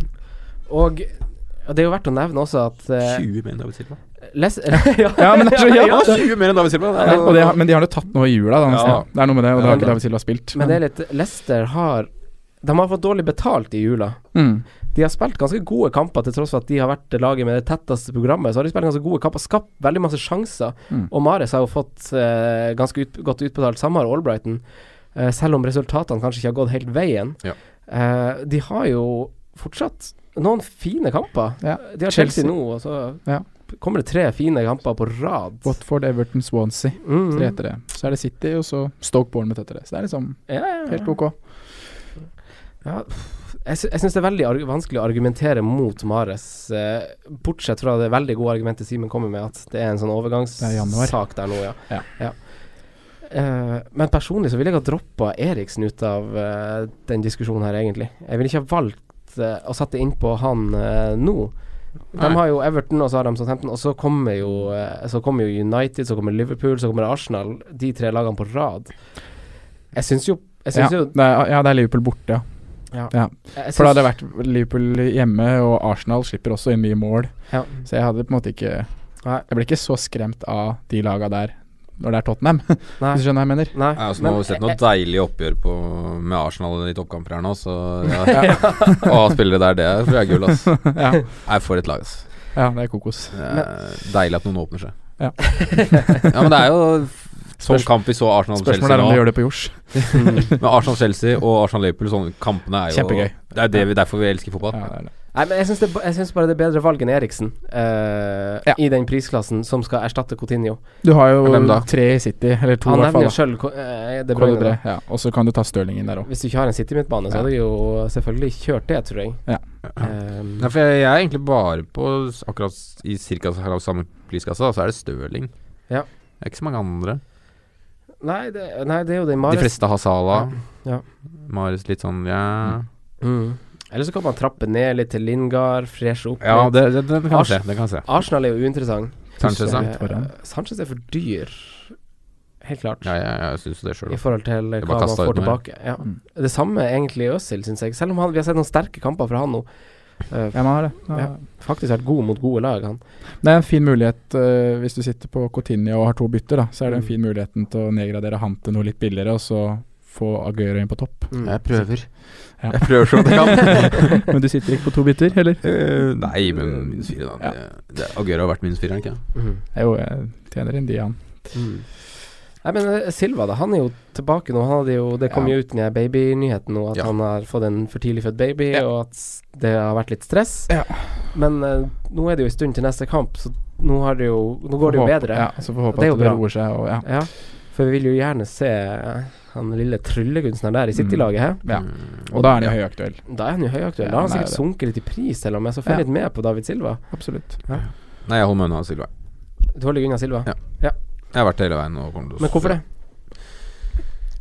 Speaker 2: Og det er jo verdt å nevne også at uh,
Speaker 4: 20 mer enn David Silva.
Speaker 2: Les ja.
Speaker 3: Ja, men det er så
Speaker 4: Ja,
Speaker 3: ja,
Speaker 4: 20 mer enn David Silva! Er
Speaker 3: Ja, og det, men de har jo tatt noe i jula, da.
Speaker 4: Ja.
Speaker 3: Det er noe med det, og det har ikke David Silva spilt.
Speaker 2: Men det er litt Leicester har De har fått dårlig betalt i jula.
Speaker 3: mm.
Speaker 2: De har spilt ganske gode kamper, til tross for at de har vært laget med det tetteste programmet. Så har de spilt ganske gode kamper, skapt veldig masse sjanser.
Speaker 3: Mm.
Speaker 2: Og Mares har jo fått uh, ganske ut, godt utbetalt. Samme har Albrighton. Uh, selv om resultatene kanskje ikke har gått helt veien.
Speaker 4: Ja.
Speaker 2: Eh, de har jo fortsatt noen fine kamper.
Speaker 3: Ja.
Speaker 2: De har Chelsea,
Speaker 3: Chelsea.
Speaker 2: nå, og så
Speaker 3: Ja.
Speaker 2: kommer det tre fine kamper på rad.
Speaker 3: Watford, Everton, Swansea.
Speaker 2: Mm.
Speaker 3: Tre etter det. Så er det City, og så Stoke Bournemouth etter det. Så det er liksom
Speaker 2: Ja,
Speaker 3: helt ok.
Speaker 2: Ja, jeg, sy syns det er veldig vanskelig å argumentere mot Mares, eh, bortsett fra det veldig gode argumentet Simen kommer med, at det er en sånn
Speaker 3: er
Speaker 2: overgangssak der nå, ja.
Speaker 3: Ja.
Speaker 2: Eh, men personlig så ville jeg ha droppa Eriksen ut av uh, den diskusjonen her, egentlig. Jeg ville ikke ha valgt uh, å sette innpå han nå. De
Speaker 4: Nei.
Speaker 2: har jo Everton, og så har de Southampton, og så kommer jo Så kommer jo United, så kommer Liverpool, så kommer Arsenal. De tre lagene på rad. Jeg syns jo jeg
Speaker 3: Ja,
Speaker 2: jo
Speaker 3: det er, ja, det er Liverpool borte, ja.
Speaker 2: Ja.
Speaker 3: ja. For da hadde
Speaker 2: det
Speaker 3: vært Liverpool hjemme, og Arsenal slipper også inn mye mål.
Speaker 2: Ja.
Speaker 3: Så jeg hadde på en måte ikke. Jeg ble ikke så skremt av de laga der når det er Tottenham.
Speaker 2: Nei.
Speaker 3: Hvis du skjønner hva jeg mener?
Speaker 2: Nei.
Speaker 4: Ja, altså, nå har vi sett noe
Speaker 2: eh,
Speaker 4: deilig oppgjør på, med Arsenal i toppkamper her nå, så ja. Å, spillere der, det tror jeg er gull, ass.
Speaker 3: ja.
Speaker 4: Jeg får et lag, ass.
Speaker 3: ja, det er kokos.
Speaker 4: Det er deilig at noen åpner seg.
Speaker 3: Ja.
Speaker 4: ja, men det er jo sånn kamp vi så
Speaker 3: Spørsmålet
Speaker 4: Arsenal-Chelsea
Speaker 3: er om
Speaker 4: nå.
Speaker 3: de gjør det på jords.
Speaker 4: men Arsenal-Chelsea og Arsenal-Liverpool, sånne kampene er jo
Speaker 3: Kjempegøy.
Speaker 4: Det er det vi, derfor vi elsker fotball.
Speaker 3: Ja, det er det.
Speaker 2: Nei, men jeg syns, det, jeg syns bare det er bedre valg enn Eriksen eh,
Speaker 3: Ja.
Speaker 2: i den prisklassen som skal erstatte Coutinho.
Speaker 3: Du har jo tre i City, eller to i
Speaker 2: Han
Speaker 3: hvert fall.
Speaker 2: nevner jo
Speaker 3: da.
Speaker 2: sjøl eh, De Bruyne.
Speaker 3: Ja, og så kan du ta Stirling inn der òg.
Speaker 2: Hvis du ikke har en City-midtbane, så
Speaker 3: Ja.
Speaker 2: hadde du jo selvfølgelig kjørt det, tror jeg.
Speaker 3: Ja.
Speaker 2: Um,
Speaker 4: Nei, for jeg, jeg er egentlig bare på akkurat i cirka samme priskasse, da, så er det Stirling.
Speaker 2: Ja.
Speaker 4: Det er ikke så mange andre.
Speaker 2: nei, det, nei, det er jo den
Speaker 4: De
Speaker 2: Mares
Speaker 4: fleste har Sala.
Speaker 2: Ja.
Speaker 4: Mares litt sånn, ja
Speaker 2: mm. Eller så kan man trappe ned litt til Lingard, freshe opp
Speaker 4: Ja,
Speaker 2: litt.
Speaker 4: det, det, det kan
Speaker 2: Ars-
Speaker 4: se. Det kan se.
Speaker 2: Arsenal er jo uinteressant.
Speaker 4: Sanchez.
Speaker 2: Eh. Sanchez er for dyr, helt klart.
Speaker 4: Ja, jeg, jeg syns det sjøl.
Speaker 2: I forhold til hva man får tilbake. Ja.
Speaker 3: Mm.
Speaker 2: Det samme egentlig i Øzil, syns jeg. Selv om han, vi har sett noen sterke kamper fra han nå. Uh,
Speaker 3: Ja, man har det. Ja.
Speaker 2: Ja. faktisk vært god mot gode lag, han.
Speaker 3: Det er en fin mulighet uh, hvis du sitter på Coutinho og har to bytter, da. Så er det en
Speaker 2: Mm.
Speaker 3: fin muligheten til å nedgradere han til noe litt billigere, og så få Aguero inn på topp.
Speaker 2: Mm.
Speaker 4: Jeg prøver.
Speaker 3: Ja.
Speaker 4: Jeg prøver så godt jeg kan.
Speaker 3: Men du sitter ikke på to bytter, heller?
Speaker 4: Uh, nei, men minus fire, da. Det, det, Aguero har vært minus fire, ikke sant?
Speaker 2: Mm.
Speaker 3: Jo, jeg tjener inn de, han.
Speaker 2: Mm. Nei, men eh, Silva, da. Han er jo tilbake nå. Han hadde jo, det kom
Speaker 3: Ja.
Speaker 2: jo ut den babynyheten nå, at
Speaker 4: Ja.
Speaker 2: han har fått en for tidlig født baby,
Speaker 3: Ja.
Speaker 2: og at det har vært litt stress.
Speaker 3: Ja.
Speaker 2: Men uh, nå er det jo en stund til neste kamp, så nå, har det jo, nå går det jo bedre.
Speaker 3: Ja, så får håpe at det,
Speaker 2: det
Speaker 3: roer seg. Og, ja.
Speaker 2: Ja, for vi vil jo gjerne se eh, han lille tryllekunstneren der i City-laget her.
Speaker 3: Ja.
Speaker 4: Mm.
Speaker 3: Og da er han jo høyaktuell.
Speaker 2: Da er han jo høyaktuell.
Speaker 3: Ja,
Speaker 2: da har han
Speaker 3: er
Speaker 2: sikkert sunket litt i pris, til og med, så følg
Speaker 3: Ja.
Speaker 2: litt med på David Silva.
Speaker 3: Absolutt.
Speaker 4: Nei, jeg holder meg unna Silva.
Speaker 2: Du holder deg unna Silva?
Speaker 4: Ja. Jeg har vært hele veien. Og kommer til å
Speaker 2: Men hvorfor det?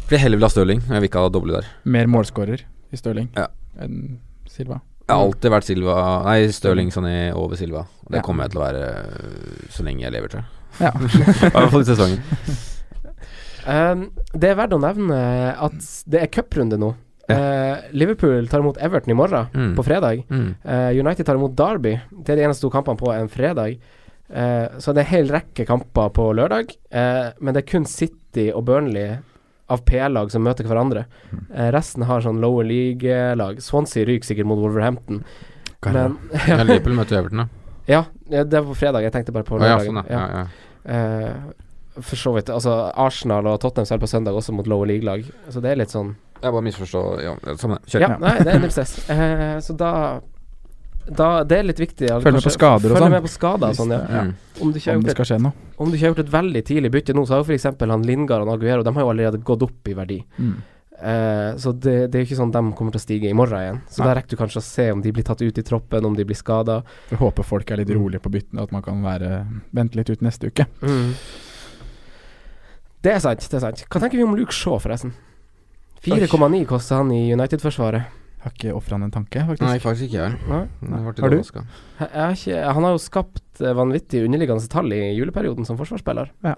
Speaker 4: Fordi jeg heller vil ha Stirling. Jeg vil ikke ha doble der.
Speaker 3: Mer målskårer i Stirling
Speaker 4: Ja.
Speaker 3: enn Silva.
Speaker 4: Jeg har alltid vært Silva Nei, Stirling Sané over Silva. Det
Speaker 3: Ja.
Speaker 4: kommer jeg til å være så lenge jeg lever, tror jeg.
Speaker 3: Ja.
Speaker 4: I hvert fall i sesongen.
Speaker 2: Um, det er verdt å nevne at det er cuprunde nå. Uh, Liverpool tar imot Everton i morgen,
Speaker 4: Mm.
Speaker 2: på fredag.
Speaker 4: Mm.
Speaker 2: Uh, United tar imot Derby. Det er de eneste to kampene på en fredag. Uh, så det er en hel rekke kamper på lørdag. Men det er kun City og Burnley av PL-lag som møter hverandre. Eh, resten har sånn lower league-lag. Swansea ryker sikkert mot Wolverhampton. Men
Speaker 4: Ja, Liverpool møter Everton, da.
Speaker 2: ja, ja, det var på fredag. Jeg tenkte bare på
Speaker 4: Å, ja,
Speaker 2: lørdagen.
Speaker 4: sånn, ja.
Speaker 2: For så vidt. Altså, Arsenal og Tottenham spiller på søndag også mot lower league-lag. Så det er litt sånn
Speaker 4: Jeg bare misforstår Ja, samme. Kjør.
Speaker 2: Ja, nei, det er null stress. Uh, så da da, det er litt viktig.
Speaker 3: Følg med på skader og
Speaker 2: følg
Speaker 3: sånn.
Speaker 2: med på skader og sånn, ja.
Speaker 3: Ja.
Speaker 4: Mm.
Speaker 2: Om du
Speaker 3: Om det
Speaker 2: et,
Speaker 3: skal skje noe.
Speaker 2: om du ikke har gjort et veldig tidlig bytte nå, så har jo f.eks. han Lingard og Aguero De har jo allerede gått opp i verdi.
Speaker 3: Mm.
Speaker 2: Uh, så det, det er jo ikke sånn de kommer til å stige i morgen igjen. Så
Speaker 3: Nei.
Speaker 2: da rekker du kanskje å se om de blir tatt ut i troppen, om de blir skada.
Speaker 3: Håper folk er litt rolige på byttene, at man kan være vente litt ut neste uke.
Speaker 2: Det er sant, det er sant. Hva tenker vi om Luke Shaw, forresten? 4,9 koster han i United-forsvaret.
Speaker 3: Har ikke ofra han en tanke, faktisk.
Speaker 4: Nei, faktisk ikke jeg.
Speaker 2: Nei.
Speaker 4: Nei.
Speaker 3: Har du?
Speaker 2: Jeg har ikke, han har jo skapt eh, vanvittig underliggende tall i juleperioden som forsvarsspiller.
Speaker 3: Ja.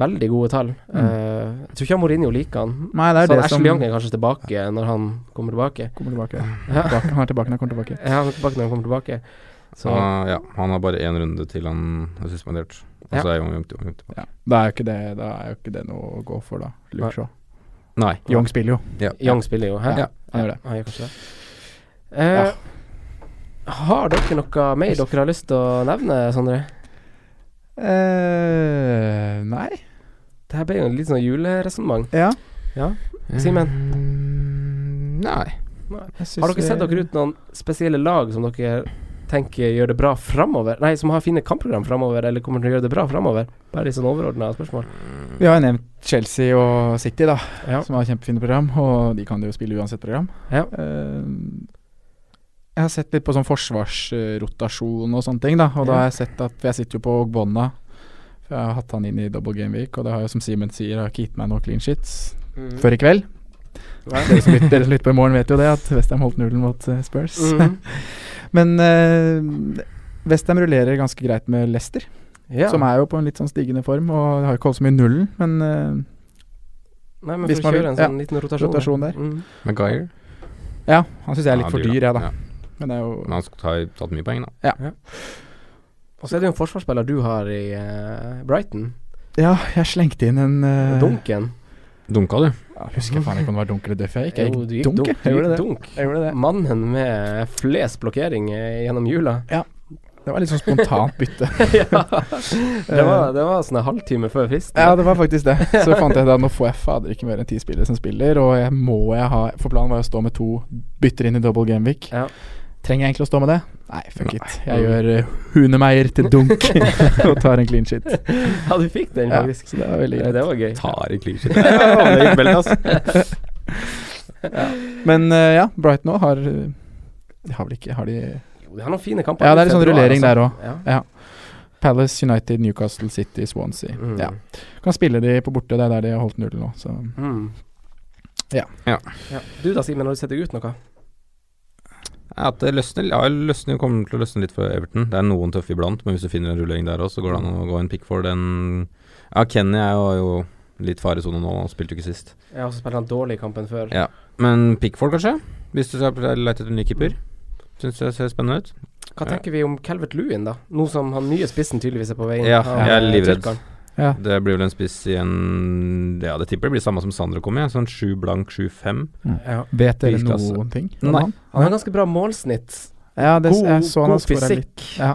Speaker 2: Veldig gode tall.
Speaker 3: Mm.
Speaker 2: Uh, jeg tror ikke han Mourinho liker han.
Speaker 3: Nei, det er
Speaker 2: så
Speaker 3: det
Speaker 2: Ashley
Speaker 3: som
Speaker 2: Young er kanskje tilbake når han kommer tilbake.
Speaker 3: kommer tilbake.
Speaker 2: Ja,
Speaker 3: tilbake. Han er tilbake når han kommer tilbake.
Speaker 2: ja han er tilbake når han kommer tilbake. Så
Speaker 4: Uh, ja, han har bare én runde til han er suspendert. Og så er Young Young tilbake. tilbake.
Speaker 3: Ja. Da er jo ikke det, da er jo ikke det noe å gå for, da. Luke
Speaker 4: Nei.
Speaker 3: Young spiller jo.
Speaker 4: Ja.
Speaker 2: Young spiller jo. Hæ?
Speaker 3: Ja, han gjør det.
Speaker 2: Han gjør kanskje det. Eh, Har dere noe mer dere har lyst til å nevne, Sondre?
Speaker 3: eh nei.
Speaker 2: Det her ble jo litt sånn juleresonnement.
Speaker 3: Ja.
Speaker 2: Ja. Simen?
Speaker 4: Mm, Nei.
Speaker 3: nei.
Speaker 2: Har dere sett dere ut noen spesielle lag som dere tenker gjør det bra framover? Nei, som har fine kampprogram framover, eller kommer til å gjøre det bra framover? Bare litt sånn overordna spørsmål.
Speaker 3: Vi har jo nevnt Chelsea og City, da,
Speaker 2: Ja.
Speaker 3: som har kjempefine program. Og de kan jo spille uansett program.
Speaker 2: Ja.
Speaker 3: Uh, jeg har sett litt på sånn forsvarsrotasjon og sånne ting, da. Og da har jeg sett at jeg sitter jo på Ogbonna. For jeg har hatt han inn i double game week, og det har jo, som Simen sier, har ikke gitt meg noe clean shits før i kveld. Dere som lytter, dere som lytter på i morgen, vet jo det, at Westham holdt nullen mot uh, Spurs.
Speaker 2: Mhm.
Speaker 3: Men uh, Westham rullerer ganske greit med Leicester,
Speaker 2: Ja.
Speaker 3: som er jo på en litt sånn stigende form, og har ikke holdt så mye nullen, men uh,
Speaker 2: Nei, men
Speaker 3: hvis man vil-
Speaker 2: kjøre en sånn liten rotasjon.
Speaker 3: rotasjon der.
Speaker 2: Mm.
Speaker 4: Maguire?
Speaker 3: ja, han syns jeg er litt
Speaker 4: Ja,
Speaker 3: for dyr, jeg, da.
Speaker 4: Ja.
Speaker 3: Men det er jo
Speaker 4: Men han skulle ta, tatt mye poeng, da.
Speaker 2: Og så er det jo en forsvarsspiller du har i uh, Brighton.
Speaker 3: Ja, jeg slengte inn en uh,
Speaker 2: Dunken.
Speaker 4: Dunka du?
Speaker 3: Ja, husker faen ikke om det var dunk eller duff. Jeg gikk, jeg
Speaker 2: Jo,
Speaker 3: gikk
Speaker 2: du gikk
Speaker 3: dunk.
Speaker 2: dunk.
Speaker 3: jeg. Gjorde det.
Speaker 2: dunk.
Speaker 3: Jeg gjorde det.
Speaker 2: Mannen med flest blokkering eh, gjennom jula. Ja.
Speaker 3: Det var litt sånn spontant bytte.
Speaker 2: ja. Det var, det var sånn en halvtime før fristen.
Speaker 3: Ja, det var faktisk det. Så fant jeg da nå får jeg fader ikke mer enn ti spillere som spiller, og jeg må jeg ha For planen var å stå med to bytter inn i double game week.
Speaker 2: Ja.
Speaker 3: Trenger jeg egentlig å stå med det? Nei, fuck it. Jeg gjør uh, Hunemeier til dunk og tar en clean shit.
Speaker 2: Ja, du fikk den,
Speaker 3: Ja,
Speaker 2: faktisk.
Speaker 3: så det var veldig
Speaker 2: Ja,
Speaker 3: greit.
Speaker 2: det var gøy.
Speaker 4: Tar en clean shit. Ja, det gikk veldig, altså.
Speaker 3: Men uh, ja, Brighton nå har De har vel ikke Har de
Speaker 2: Jo, de har noen fine kamper.
Speaker 3: Ja, det er litt sånn rullering der òg.
Speaker 2: Ja.
Speaker 3: Ja. Palace, United, Newcastle City, Swansea.
Speaker 2: Mm.
Speaker 3: Ja. Kan spille de på borte, det er der de har holdt nullen nå, så
Speaker 2: Mm.
Speaker 3: Ja.
Speaker 4: Ja.
Speaker 2: ja. Du da, Simen, har du sett deg ut noe?
Speaker 4: Ja, at det løsner, ja, løsner kommer til å løsne litt for Everton. Det er noen tøffe iblant, men hvis du finner en rullering der òg, så går det an å gå en pick for den. Ja, Kenny er jo, jo litt faresone nå, han spilte jo ikke sist.
Speaker 2: Jeg har også spilt han dårlig i kampen før.
Speaker 4: Ja. Men Pickford, kanskje? Hvis du skal lete etter en ny keeper? Syns det ser spennende ut.
Speaker 2: Hva tenker vi om Calvert Lewin, da? Nå som han nye spissen tydeligvis er på vei inn.
Speaker 4: Ja, jeg er livredd.
Speaker 2: tyrkeren.
Speaker 3: Ja.
Speaker 4: Det blir vel en spiss i en Ja, det tipper det blir samme som Sandro kom i. Sånn sju blank, sju fem.
Speaker 2: Ja.
Speaker 3: Vet dere
Speaker 4: Prisklasse.
Speaker 3: noen ting?
Speaker 4: Nei.
Speaker 3: han?
Speaker 2: Han har ganske bra målsnitt.
Speaker 3: Ja, det,
Speaker 2: God,
Speaker 3: jeg så han
Speaker 2: god
Speaker 3: litt.
Speaker 2: fysikk.
Speaker 3: Ja.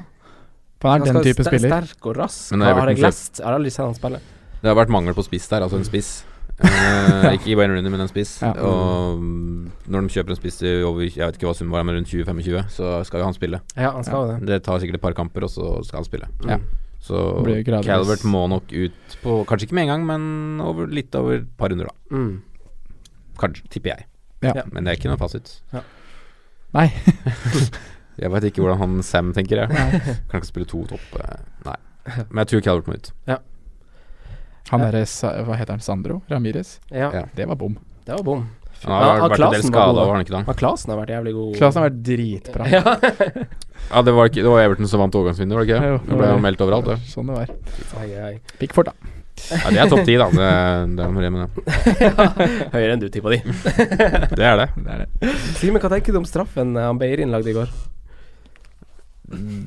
Speaker 3: Han er den type
Speaker 2: st
Speaker 3: spiller.
Speaker 2: Sterk og rask.
Speaker 4: Men
Speaker 2: har jeg
Speaker 4: Everton
Speaker 2: lest. Jeg har aldri sett han spille.
Speaker 4: Det har vært mangel på spiss der, altså en spiss. Eh, ikke i Wayne Rooney, men en spiss.
Speaker 3: Ja.
Speaker 4: Og mm, når de kjøper en spiss til over Jeg vet ikke hva summen var, men rundt 20-25, så skal jo han spille.
Speaker 2: Ja, han skal ja. det.
Speaker 4: Det tar sikkert et par kamper, og så skal han spille.
Speaker 3: Ja.
Speaker 4: Så Calvert må nok ut på Kanskje ikke med en gang, men over, litt over et par runder, da.
Speaker 2: Mm.
Speaker 4: Kanskje, tipper jeg.
Speaker 3: Ja.
Speaker 4: Men det er ikke noe fasit.
Speaker 3: Nei.
Speaker 4: Jeg veit ikke hvordan han Sam tenker, jeg. Kan ikke spille to topp eh, Nei. Men jeg tror Calvert må ut.
Speaker 3: Han derre Hva heter han? Sandro Ramires?
Speaker 2: Ja,
Speaker 4: Ja.
Speaker 3: Det var bom.
Speaker 2: det var bom.
Speaker 4: Han har
Speaker 2: Ja,
Speaker 4: vært en del
Speaker 2: var
Speaker 4: skada,
Speaker 2: da.
Speaker 4: har han ikke det?
Speaker 2: Ja, Klasen har vært jævlig god.
Speaker 3: Klasen har vært dritbra.
Speaker 2: Ja.
Speaker 4: Ja, det var, ikke, det var Everton som vant overgangsvinner, var det ikke?
Speaker 3: Jo,
Speaker 4: det ble jo meldt overalt, det.
Speaker 3: Sånn det var. Pickford, da.
Speaker 4: Ja, det er topp ti, da. Det, det er med det.
Speaker 2: Høyere enn du tippa de.
Speaker 4: Det er det.
Speaker 3: Det er det.
Speaker 2: Simen, hva tenker du om straffen eh, han Beirin lagde i går?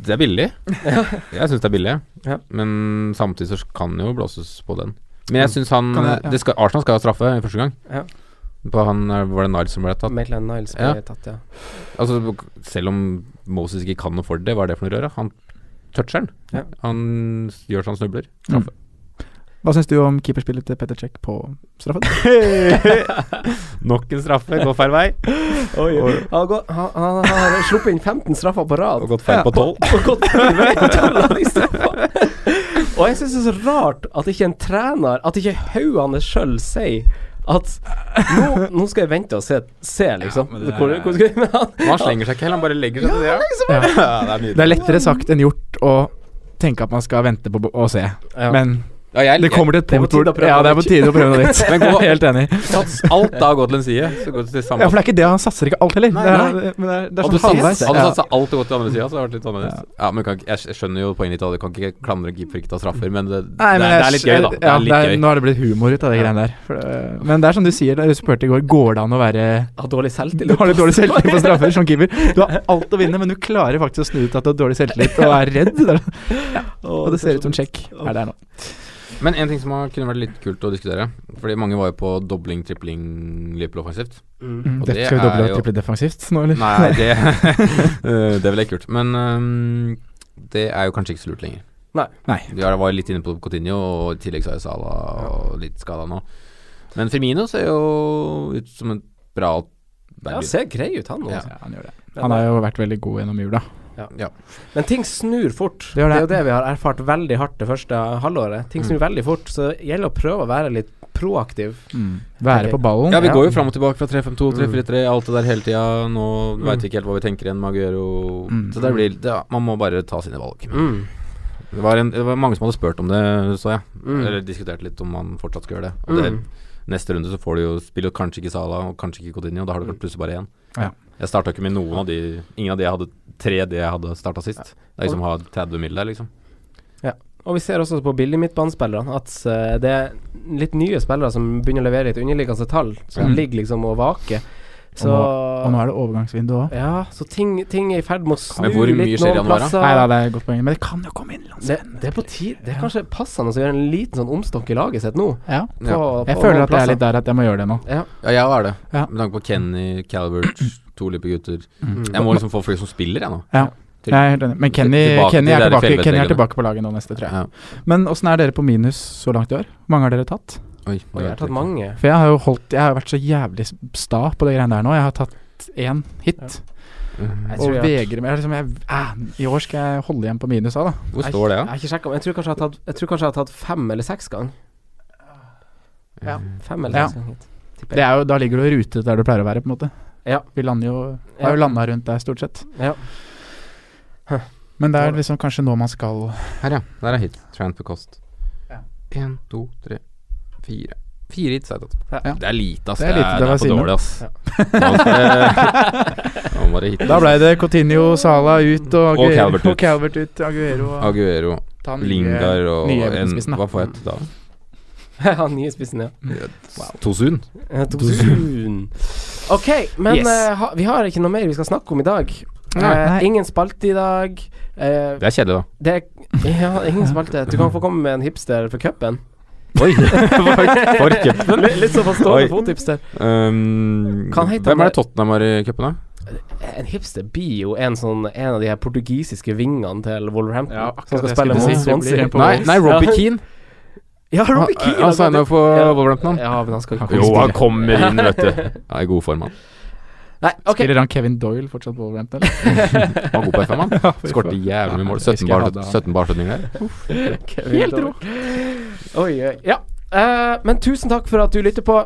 Speaker 4: Det er billig. Jeg syns det er billig,
Speaker 2: Ja.
Speaker 4: men samtidig så kan det jo blåses på den. Men jeg syns han
Speaker 3: ja.
Speaker 4: skal, Arsenal skal ha straffe første gang.
Speaker 2: Ja.
Speaker 4: På han eh, Var det Niles som ble tatt?
Speaker 2: Maitland Niles ble
Speaker 4: Ja.
Speaker 2: tatt, ja.
Speaker 4: Altså, selv om Moses ikke kan noe for det, hva er det for noe røre? Han toucher den.
Speaker 2: Ja.
Speaker 4: Han gjør så han snubler.
Speaker 3: Mm. Hva syns du om keeperspillet til Petter Cech på straffen?
Speaker 4: Nok en straffe, går feil vei.
Speaker 2: Han har, gått- han, han har sluppet inn 15 straffer på rad.
Speaker 4: Og gått feil på tolv.
Speaker 2: Og gått feil vei på 12 av de straffene. Og jeg syns det er så rart at ikke en trener, at ikke haugene sjøl sier at nå, nå skal jeg vente og se, se liksom.
Speaker 4: Ja,
Speaker 2: hvor,
Speaker 4: er-
Speaker 2: hvor skal jeg, han
Speaker 4: slenger seg ikke heller, han bare legger seg til det.
Speaker 3: Ja.
Speaker 4: Ja, det er.
Speaker 3: Det er lettere sagt enn gjort å tenke at man skal vente på å se,
Speaker 2: Ja.
Speaker 3: men
Speaker 4: Ja, jeg,
Speaker 3: det kommer til et
Speaker 2: Det på
Speaker 3: punkt hvor Ja, det er på tide å prøve noe nytt.
Speaker 4: Men gå-
Speaker 3: Helt enig.
Speaker 4: Sats alt da går til en side, så går det til samme
Speaker 3: Ja, for det er ikke det, han satser ikke alt heller.
Speaker 4: Nei,
Speaker 3: det er. Men det er, det er sånn halvveis.
Speaker 4: Hadde
Speaker 3: du
Speaker 4: satsa alt og gått til andre sida, så hadde det vært litt annerledes. Ja, men kan, jeg, skjønner jo poenget ditt, og du kan ikke klandre keeper ikke ta straffer, men det,
Speaker 3: Nei, men
Speaker 4: det, er, det er litt gøy, da. Det er litt
Speaker 3: det er,
Speaker 4: gøy.
Speaker 3: nå har det blitt humor ut av de greiene der. For, det- men det er som du sier, da du spurte i går, går det an å være
Speaker 2: Dårlig dårlig
Speaker 3: Du har litt dårlig selvtillit på straffer som keeper. Du har alt å vinne, men du klarer faktisk å snu ut at du har dårlig selvtillit og er redd. Ja. Og det ser ut som sjekk er der nå.
Speaker 4: Men en ting som har, kunne vært litt kult å diskutere, fordi mange var jo på dobling, tripling, Liverpool offensivt.
Speaker 2: Mm.
Speaker 3: Mm,
Speaker 4: Og
Speaker 3: det
Speaker 4: det
Speaker 3: skal vi doble
Speaker 4: er
Speaker 3: og triple defensivt nå, eller?
Speaker 4: Nei, det, eh, det ville jeg ikke kult. Men um, det er jo kanskje ikke så lurt lenger.
Speaker 3: Nei.
Speaker 4: Vi har- var litt inne på Coutinho, og i tillegg så er Sala og litt skada nå. Men Firmino ser jo ut som en bra
Speaker 2: Ja, ser grei ut, han nå.
Speaker 4: Ja.
Speaker 3: Ja, han gjør det. Han har jo vært veldig god gjennom jula.
Speaker 2: Men ting snur fort.
Speaker 3: Det det. det.
Speaker 2: er jo det vi har erfart veldig hardt det første halvåret. Ting snur veldig fort, så det gjelder å prøve å være litt proaktiv.
Speaker 3: Være på ballen.
Speaker 4: Ja, vi går jo fram og tilbake fra 3-5-2,
Speaker 2: Mm.
Speaker 4: 3-4-3, alt det der hele tida. Nå
Speaker 2: Mm.
Speaker 4: veit vi ikke helt hva vi tenker igjen, Maguero
Speaker 3: Mm.
Speaker 4: Så det blir det, Man må bare ta sine valg.
Speaker 2: Mm.
Speaker 4: Det, var en, det var mange som hadde spurt om det, så jeg.
Speaker 2: Mm.
Speaker 4: Eller diskutert litt om man fortsatt skal gjøre det. Og det
Speaker 2: Mm.
Speaker 4: Neste runde så får du jo spille kanskje ikke Sala og kanskje ikke Coutinho, da har du plutselig bare én.
Speaker 3: Ja.
Speaker 4: Jeg starta ikke med noen av de Ingen av de jeg hadde tre det jeg hadde starta sist. Det er liksom å ha 30 mil der, liksom. Ja.
Speaker 2: Og vi ser også på billig midtbanespillere at eh, det er litt nye spillere som begynner å levere litt underliggende tall, som
Speaker 3: mm.
Speaker 2: ligger liksom og vaker. Så
Speaker 3: Og nå, og nå er det overgangsvindu òg.
Speaker 2: Ja, så ting, ting er i ferd med å snu
Speaker 4: Men hvor mye
Speaker 2: litt
Speaker 4: skjer i
Speaker 2: noen
Speaker 4: januar, da?
Speaker 2: plasser.
Speaker 3: Nei da, det er et godt poeng. Men det kan jo komme
Speaker 2: Det,
Speaker 3: innenlandsvenn.
Speaker 2: det er på tide Det er kanskje passende å gjøre en liten sånn omstokk i laget sitt nå.
Speaker 3: Ja.
Speaker 2: På,
Speaker 4: Ja.
Speaker 2: på
Speaker 3: Jeg føler at jeg er litt der at jeg må gjøre det nå.
Speaker 2: Ja.
Speaker 4: Ja, jeg er det.
Speaker 3: Ja.
Speaker 4: Med tanke på Kenny, Calvert, to gutter
Speaker 3: Mm.
Speaker 4: Jeg må liksom få folk som spiller, jeg nå.
Speaker 3: Ja.
Speaker 4: Til-
Speaker 3: Jeg er helt enig. Men Kenny,
Speaker 4: tilbake
Speaker 3: Kenny, er tilbake, Kenny er tilbake på laget nå neste, tror jeg.
Speaker 4: Ja.
Speaker 3: Men åssen er dere på minus så langt i år? Hvor mange har dere tatt?
Speaker 4: Oi,
Speaker 2: jeg har tatt mange.
Speaker 3: For jeg har jo holdt Jeg har vært så jævlig sta på det greiene der nå. Jeg har tatt én hit.
Speaker 4: Mm.
Speaker 3: Og
Speaker 2: tror
Speaker 3: vegrer meg. Liksom, jeg, æ, I år skal jeg holde igjen på minus da.
Speaker 4: Hvor står det, da?
Speaker 2: Ja? Jeg, jeg, jeg tror kanskje jeg har tatt Jeg tror kanskje jeg har tatt fem eller seks ganger.
Speaker 3: Ja.
Speaker 2: Fem eller
Speaker 3: Ja.
Speaker 2: seks ganger hit.
Speaker 3: jo, da ligger du i rute der du pleier å være, på en måte.
Speaker 2: Ja.
Speaker 3: Vi lander jo Har
Speaker 2: Ja.
Speaker 3: jo landa rundt der, stort sett.
Speaker 2: Ja.
Speaker 3: Men det er liksom kanskje nå man skal
Speaker 4: Her, ja. Der er hit. Transfer cost.
Speaker 3: Ja.
Speaker 4: Én, to, tre, fire. Fire hits er tatt.
Speaker 3: Ja.
Speaker 4: Det er lite, ass.
Speaker 3: Det er lite, det
Speaker 4: det er for dårlig, ass. Ja.
Speaker 3: Da ble det Coutinho, Sala ut og,
Speaker 4: Og Calvert ut.
Speaker 3: og Calvert ut. Aguero og
Speaker 4: Aguero,
Speaker 3: nye-
Speaker 4: Lingard og en. Hva får jeg til da?
Speaker 2: Han nye spissen, ja.
Speaker 4: Tosun?
Speaker 2: Eh, Tosun. Ok, men
Speaker 3: Yes.
Speaker 2: uh, ha, vi har ikke noe mer vi skal snakke om i dag. Eh, ingen spalte i dag. Uh,
Speaker 4: Det er kjedelig, da.
Speaker 2: det er Ja, ingen spalte. Du kan få komme med en hipster for cupen.
Speaker 4: Oi! for cupen.
Speaker 2: Litt, sånn på
Speaker 4: Oi.
Speaker 2: stående fot, hipster.
Speaker 4: Um, hvem er det Tottenham har i cupen, da?
Speaker 2: En hipster blir jo en sånn En av de her portugisiske vingene til Wolverhampton.
Speaker 3: Ja,
Speaker 2: som skal spille mot Swansea.
Speaker 4: Nei, nei Robbie
Speaker 2: Ja.
Speaker 4: Keane.
Speaker 2: Ja, Robbie Keane.
Speaker 4: Han signa på
Speaker 2: Ja.
Speaker 4: Wolverhampton.
Speaker 2: Ja, men han skal ikke
Speaker 4: Jo, han kommer inn, vet du. Ja, I god form, han.
Speaker 2: Nei, okay.
Speaker 3: Spiller han Kevin Doyle fortsatt på Wolverhampton? eller?
Speaker 4: Han var god på FM, han.
Speaker 3: Ja,
Speaker 4: Skårte jævlig mye mål. 17
Speaker 3: husker
Speaker 4: bar- 17 barsetninger der.
Speaker 2: Helt rå. Oi, oi. Ja. Uh, men tusen takk for at du lytter på.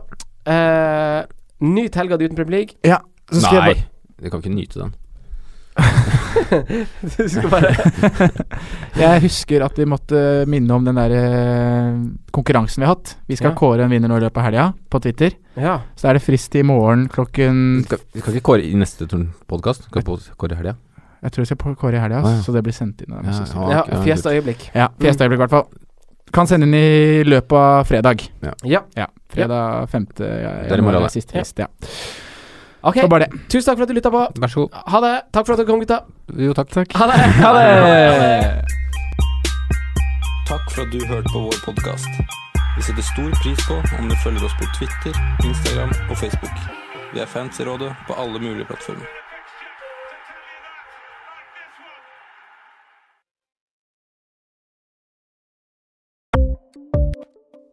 Speaker 2: Uh, nyt helga di uten Premier League.
Speaker 3: Ja, så skal
Speaker 4: Nei,
Speaker 3: jeg
Speaker 4: du kan ikke nyte den.
Speaker 2: du skal bare
Speaker 3: bare Jeg husker at vi måtte minne om den der eh, konkurransen vi har hatt. Vi skal
Speaker 2: Ja.
Speaker 3: kåre en vinner nå i løpet av helga, på Twitter.
Speaker 2: Ja.
Speaker 3: Så er det frist i morgen klokken
Speaker 4: Vi skal, vi skal ikke kåre i neste podkast. Skal vi kåre i helga.
Speaker 3: Jeg tror vi skal kåre i helga,
Speaker 4: ah, ja.
Speaker 3: så det blir sendt inn.
Speaker 4: Ja, ja.
Speaker 2: ja
Speaker 4: ok,
Speaker 2: Fiesta-øyeblikk.
Speaker 3: Ja, Fiesta-øyeblikk i hvert fall. Kan sende inn i løpet av fredag.
Speaker 2: Ja.
Speaker 3: Ja, fredag 5. Ja,
Speaker 4: Det er i morgen.
Speaker 3: Siste frist, ja.
Speaker 2: Ok,
Speaker 3: bare det.
Speaker 2: tusen takk for at du lytta på.
Speaker 4: Vær så god.
Speaker 2: Ha det. Takk for at dere kom, gutta.
Speaker 4: Jo, takk. takk.
Speaker 2: Ha det. Ha det.
Speaker 1: Takk for at du hørte på vår podkast. Vi setter stor pris på om du følger oss på Twitter, Instagram og Facebook. Vi er fans i rådet på alle mulige plattformer.